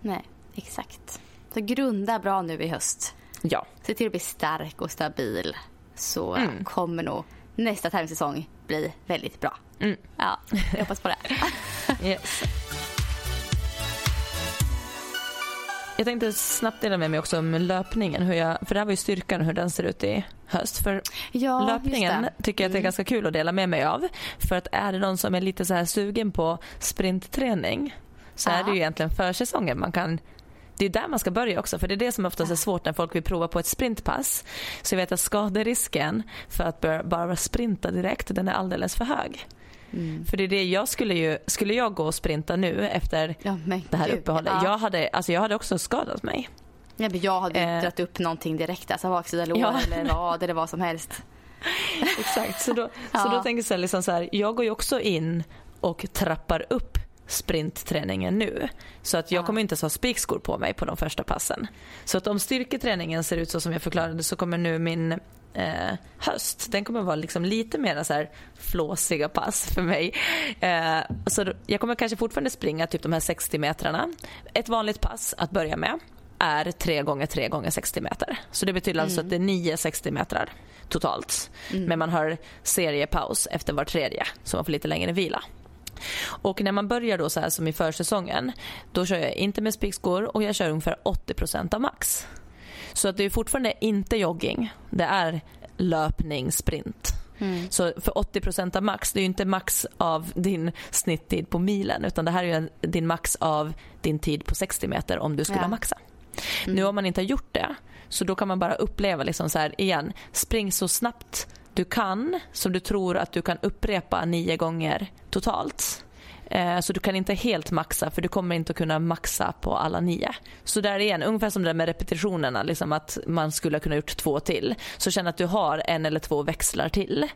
Nej, exakt. Så grunda bra nu i höst. Ja. Se till att bli stark och stabil så mm. kommer nog nästa tävlingssäsong bli väldigt bra. Mm. Ja, jag hoppas på det. yes. Jag tänkte snabbt dela med mig också om löpningen. Hur jag, för det här var ju styrkan hur den ser ut i höst. För ja, löpningen tycker jag att det är mm. ganska kul att dela med mig av. För att är det någon som är lite så här sugen på sprintträning så Aha. är det ju egentligen försäsongen man kan det är där man ska börja också för det är det som oftast är svårt när folk vill prova på ett sprintpass. Så jag vet att skaderisken för att bara sprinta direkt den är alldeles för hög. Mm. För det är det jag skulle ju, skulle jag gå och sprinta nu efter ja, det här uppehållet. Ja. Jag, hade, alltså jag hade också skadat mig. Ja, men jag hade eh. dragit upp någonting direkt, alltså baksida lår ja. eller vad eller vad som helst. Exakt, så då, ja. så då tänker jag liksom så här, jag går ju också in och trappar upp sprintträningen nu. Så att jag kommer inte ens ha spikskor på mig på de första passen. Så att om styrketräningen ser ut så som jag förklarade så kommer nu min eh, höst, den kommer vara liksom lite mer så här flåsiga pass för mig. Eh, så jag kommer kanske fortfarande springa typ de här 60 metrarna. Ett vanligt pass att börja med är 3 gånger 3 gånger 60 meter. Så det betyder alltså mm. alltså att det är 9 60 metrar totalt. Mm. Men man har seriepaus efter var tredje så man får lite längre vila. Och när man börjar då så här som i försäsongen, då kör jag inte med spikskor och jag kör ungefär 80% av max. Så att det är fortfarande inte jogging, det är löpning, sprint. Mm. Så för 80% av max, det är ju inte max av din snitttid på milen utan det här är din max av din tid på 60 meter om du skulle ja. maxa. Mm. Nu om man inte har gjort det så då kan man bara uppleva liksom så här igen, spring så snabbt du kan som du tror att du kan upprepa nio gånger totalt. Eh, så du kan inte helt maxa för du kommer inte att kunna maxa på alla nio. Så där igen, ungefär som det där med repetitionerna, liksom att man skulle kunna gjort två till. Så känn att du har en eller två växlar till.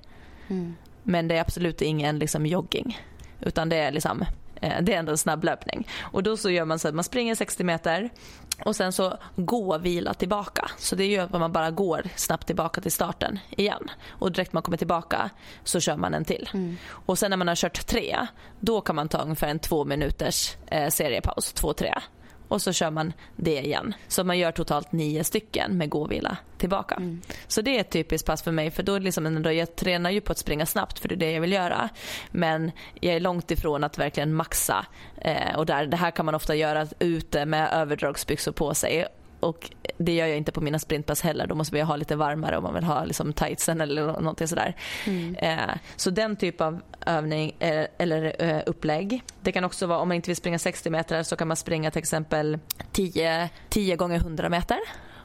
Mm. Men det är absolut ingen liksom, jogging. Utan det är liksom Eh, det är ändå en snabb löpning. Och då så gör man så att man springer 60 meter och sen så gå vila tillbaka. Så det gör att man bara går snabbt tillbaka till starten igen. Och direkt man kommer tillbaka så kör man en till. Mm. Och sen när man har kört tre, då kan man ta ungefär en två minuters eh, seriepaus, två, tre. Och så kör man det igen. Så man gör totalt nio stycken med gåvila tillbaka. Mm. Så det är ett typiskt pass för mig för då liksom ändå, jag tränar ju på att springa snabbt för det är det jag vill göra. Men jag är långt ifrån att verkligen maxa. Eh, och där, det här kan man ofta göra ute med överdragsbyxor på sig och det gör jag inte på mina sprintpass heller. Då måste jag ha lite varmare om man vill ha liksom tightsen eller någonting sådär. Mm. Eh, så den typ av övning eh, eller eh, upplägg. Det kan också vara om man inte vill springa 60 meter så kan man springa till exempel 10, 10 gånger 100 meter.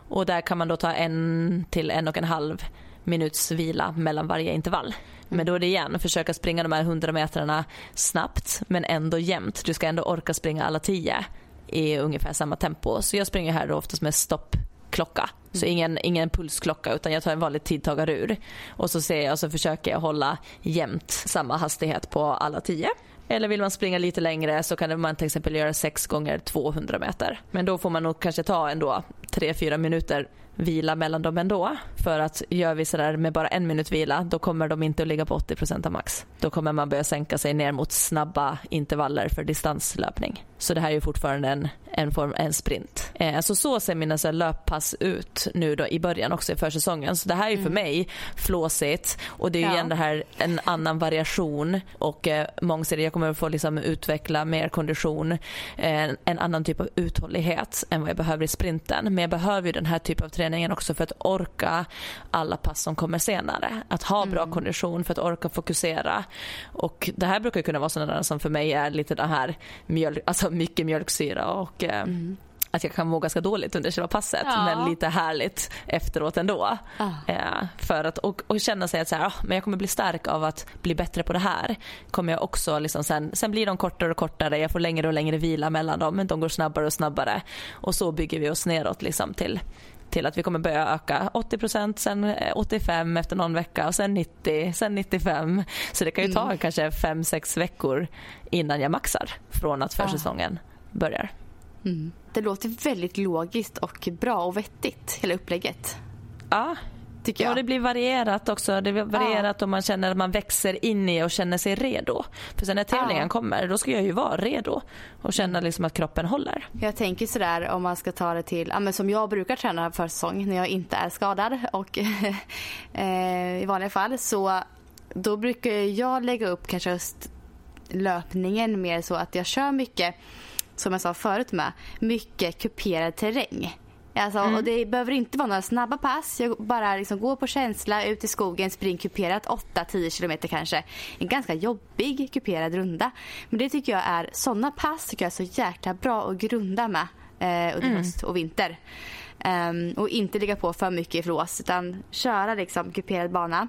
Och där kan man då ta en till en och en halv minuts vila mellan varje intervall. Mm. Men då är det igen att försöka springa de här 100 metrarna snabbt men ändå jämnt. Du ska ändå orka springa alla 10 i ungefär samma tempo. Så jag springer här då oftast med stoppklocka. Så mm. ingen, ingen pulsklocka utan jag tar en vanlig tidtagarur. Och så ser jag så försöker jag hålla jämnt samma hastighet på alla tio. Eller vill man springa lite längre så kan man till exempel göra 6 gånger 200 meter. Men då får man nog kanske ta ändå 3-4 minuter vila mellan dem ändå. För att gör vi sådär med bara en minut vila då kommer de inte att ligga på 80% av max. Då kommer man börja sänka sig ner mot snabba intervaller för distanslöpning. Så det här är fortfarande en, en, form, en sprint. Eh, så så ser mina så löppass ut nu då i början också i försäsongen. Så det här är ju för mm. mig flåsigt och det är ju ja. igen det här en annan variation och eh, mångsidig. Jag kommer att få liksom utveckla mer kondition, eh, en annan typ av uthållighet än vad jag behöver i sprinten. Men jag behöver ju den här typen av träningen också för att orka alla pass som kommer senare. Att ha bra mm. kondition för att orka fokusera. Och det här brukar kunna vara sådana som för mig är lite det här mjölk, alltså mycket mjölksyra och eh, mm att jag kan må ganska dåligt under själva passet ja. men lite härligt efteråt ändå. Ah. Eh, för att, och, och, känna sig att så här, ah, men jag kommer bli stark av att bli bättre på det här. Kommer jag också liksom sen, sen blir de kortare och kortare, jag får längre och längre vila mellan dem men de går snabbare och snabbare. Och så bygger vi oss neråt liksom till till att vi kommer börja öka 80% sen 85 efter någon vecka och sen 90, sen 95. Så det kan ju ta mm. kanske 5-6 veckor innan jag maxar från att försäsongen ah. börjar. Mm. Det låter väldigt logiskt och bra och vettigt, hela upplägget. Ja, tycker jag. Ja, det blir varierat också. Det blir varierat ja. om man känner att man växer in i och känner sig redo. För sen när tävlingen ja. kommer, då ska jag ju vara redo och känna liksom att kroppen håller. Jag tänker sådär om man ska ta det till, ja, men som jag brukar träna för säsong när jag inte är skadad och eh, i vanliga fall så då brukar jag lägga upp kanske just löpningen mer så att jag kör mycket som jag sa förut med, mycket kuperad terräng. Alltså, mm. och det behöver inte vara några snabba pass. Jag bara liksom går på känsla, ut i skogen, spring kuperat 8-10 kilometer kanske. En ganska jobbig kuperad runda. Men det tycker jag är, sådana pass tycker jag är så jäkla bra att grunda med eh, under mm. höst och vinter. Um, och inte ligga på för mycket i flås utan köra liksom kuperad bana.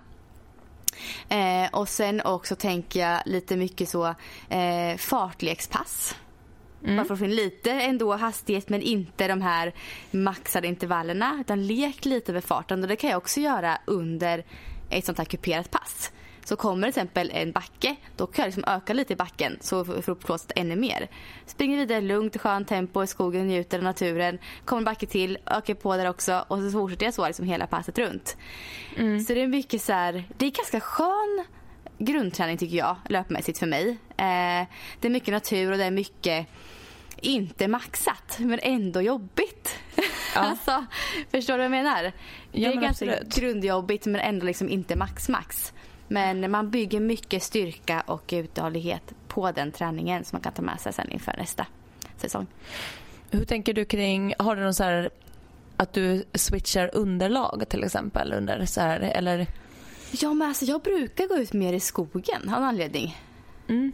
Eh, och sen också tänker jag lite mycket så eh, fartlekspass. Mm. För att få in lite ändå hastighet men inte de här maxade intervallerna. Utan lek lite med farten och det kan jag också göra under ett sånt här kuperat pass. Så kommer till exempel en backe, då kan jag liksom öka lite i backen så får upp flåset ännu mer. Springer vidare lugnt, skönt tempo i skogen, njuter av naturen. Kommer en backe till, ökar på där också och så fortsätter jag så liksom hela passet runt. Mm. Så det är mycket så här, det är ganska skön grundträning tycker jag, löpmässigt för mig. Eh, det är mycket natur och det är mycket inte maxat men ändå jobbigt. Ja. alltså, förstår du vad jag menar? Ja, det är ganska absolut. grundjobbigt men ändå liksom inte max-max. Men man bygger mycket styrka och uthållighet på den träningen som man kan ta med sig sen inför nästa säsong. Hur tänker du kring, har du någon så här att du switchar underlag till exempel under så här, eller? Ja men alltså jag brukar gå ut mer i skogen av en anledning. Mm.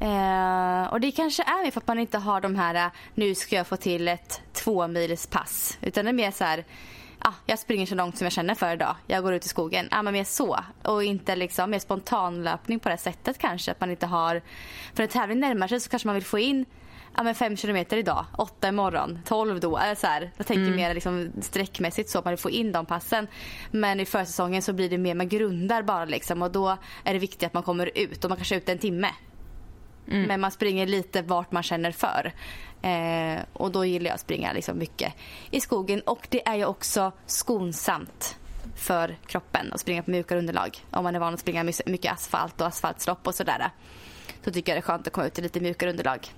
Eh, och det kanske är mer för att man inte har de här eh, nu ska jag få till ett två mils pass. Utan det är mer så här ah, jag springer så långt som jag känner för idag. Jag går ut i skogen. Ah, men mer så. Och inte liksom mer spontanlöpning på det sättet kanske. Att man inte har... För en tävling närmar sig så kanske man vill få in ja, men fem kilometer idag, åtta imorgon, tolv då. Eller så här, jag tänker mm. mer liksom sträckmässigt så att man vill få in de passen. Men i försäsongen så blir det mer, man grundar bara liksom och då är det viktigt att man kommer ut och man kanske är ute en timme. Mm. Men man springer lite vart man känner för. Eh, och då gillar jag att springa liksom mycket i skogen. Och det är ju också skonsamt för kroppen att springa på mjukare underlag. Om man är van att springa mycket asfalt och asfaltslopp och sådär. Så tycker jag det är skönt att komma ut i lite mjukare underlag.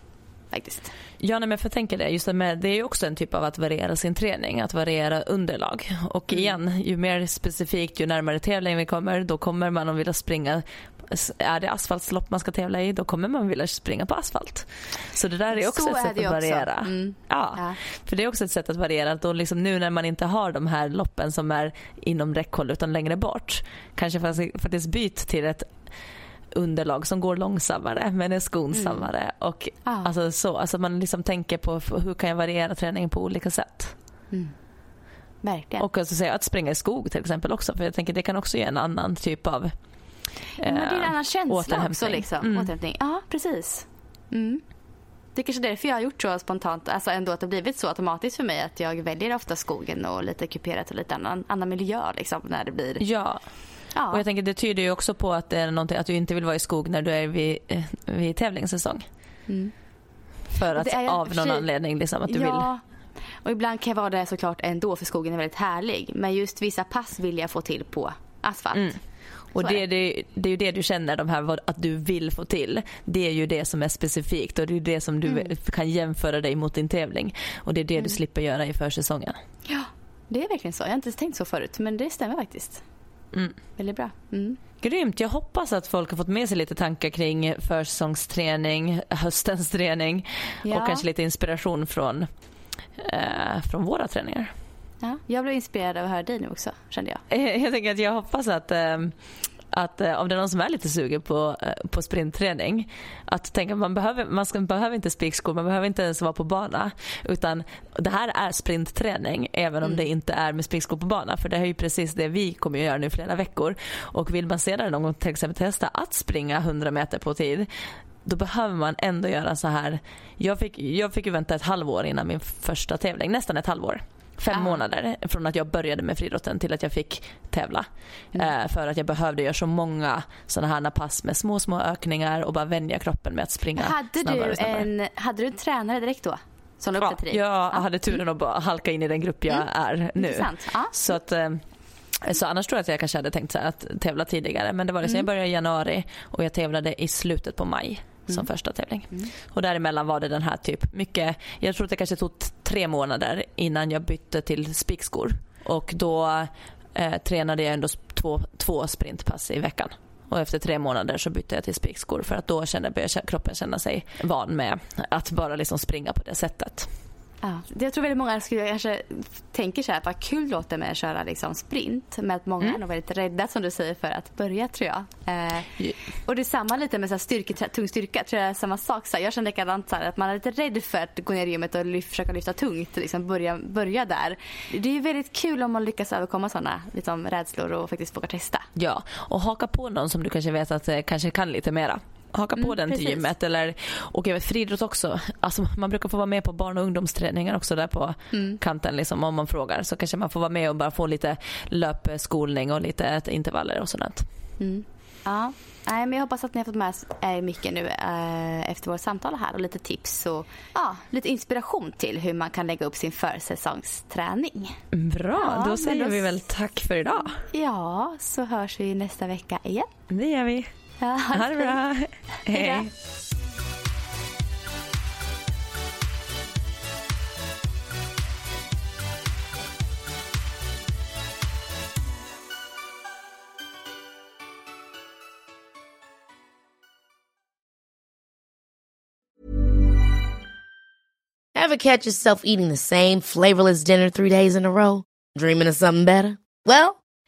faktiskt. Ja, nej, men för jag tänker det, just det, med, det är ju också en typ av att variera sin träning, att variera underlag. Och Mm. igen, ju mer specifikt, ju närmare tävlingen vi kommer, då kommer man att vilja springa är det asfaltslopp man ska tävla i, då kommer man vilja springa på asfalt. Så det där är också Så ett sätt att variera. Mm. Ja. Ja. för det är också ett sätt att variera. Då liksom nu när man inte har de här loppen som är inom räckhåll utan längre bort, kanske faktiskt, byt till ett underlag som går långsammare men är skonsammare. Och Ja. alltså så, alltså man liksom tänker på hur kan jag variera träningen på olika sätt. Verkligen. Och alltså säga att springa i skog till exempel också för jag tänker det kan också ge en annan typ av men det är en eh, annan känsla också. Liksom. Mm. Återhämtning. Ja, precis. Mm. Det är kanske därför jag har gjort så spontant, alltså ändå att det blivit så automatiskt för mig att jag väljer ofta skogen och lite kuperat och lite annan, annan miljö liksom när det blir. Ja, Ja, och jag tänker det tyder ju också på att det är någonting, att du inte vill vara i skog när du är vid, eh, vid tävlingssäsong. För att Mm. Är av för någon sig- anledning liksom att du vill ja. Och ibland kan jag vara det såklart ändå för skogen är väldigt härlig. Men just vissa pass vill jag få till på asfalt. Mm. Och det, det, det är ju det du känner, de här, att du vill få till. Det är ju det som är specifikt och det är det som du Mm. kan jämföra dig mot din tävling. Och det är det du slipper göra i försäsongen. Ja, det är verkligen så. Jag har inte tänkt så förut men det stämmer faktiskt. Mm. Väldigt bra. Mm. Grymt. Jag hoppas att folk har fått med sig lite tankar kring försäsongsträning, höstens träning Ja. och kanske lite inspiration från, eh, från våra träningar. Ja, jag blev inspirerad av att höra dig nu också kände jag. Eh, Jag tänker att jag hoppas att, eh, att eh, om det är någon som är lite sugen på, eh, på sprintträning att tänka man behöver, man ska, behöver inte spikskor, man behöver inte ens vara på bana utan det här är sprintträning även om det inte är med spikskor på bana för det är ju precis det vi kommer att göra nu flera veckor och vill man senare någon gång till exempel testa att springa 100 meter på tid då behöver man ändå göra så här. Jag fick, jag fick ju vänta ett halvår innan min första tävling, nästan ett halvår. Fem Ah. månader från att jag började med friidrotten till att jag fick tävla. Eh, för att jag behövde göra så många sådana här pass med små, små ökningar och bara vänja kroppen med att springa Hade snabbare du, snabbare. en, hade du en tränare direkt då? Som Ja, jag hade turen att bara halka in i den grupp jag är nu. Mm. Ja. Så att eh, så annars tror jag att jag kanske hade tänkt så att tävla tidigare. Men det var liksom, Mm. jag började i januari och jag tävlade i slutet på maj som Mm. första tävling. Och däremellan var det den här typ mycket, jag tror att det kanske tog tre månader innan jag bytte till spikskor. Och då eh, tränade jag ändå två, två sprintpass i veckan. Och efter tre månader så bytte jag till spikskor för att då kände, började kroppen känna sig van med att bara liksom springa på det sättet. Ja. Jag tror väldigt många skulle kanske tänker så här, vad kul låter med att köra liksom sprint. Men att många är nog väldigt rädda som du säger för att börja tror jag. Eh, Ja. och det är samma lite med så här styrke, tung styrka. Tror jag är samma sak. Så här, jag känner likadant så här, att man är lite rädd för att gå ner i gymmet och lyf, försöka lyfta tungt. Liksom börja, börja där. Det är väldigt kul om man lyckas överkomma sådana liksom, rädslor och faktiskt vågar testa. Ja, och haka på någon som du kanske vet att eh, kanske kan lite mera. Haka på Mm, den till precis. gymmet. Eller, jag vet, friidrott också. Alltså, man brukar få vara med på barn och ungdomsträningar också där på Mm. kanten liksom, om man frågar. Så kanske man får vara med och bara få lite löpskolning och lite intervaller och sådant. Ja. Nej, men jag hoppas att ni har fått med er mycket nu eh, efter vårt samtal här och lite tips och ja, lite inspiration till hur man kan lägga upp sin försäsongsträning. Bra, Ja, då säger då vi väl tack för idag. Ja, så hörs vi nästa vecka igen. Det gör vi. Ja, Ha det bra. Hej. Ever catch yourself eating the same flavorless dinner three days in a row? Dreaming of something better? Well,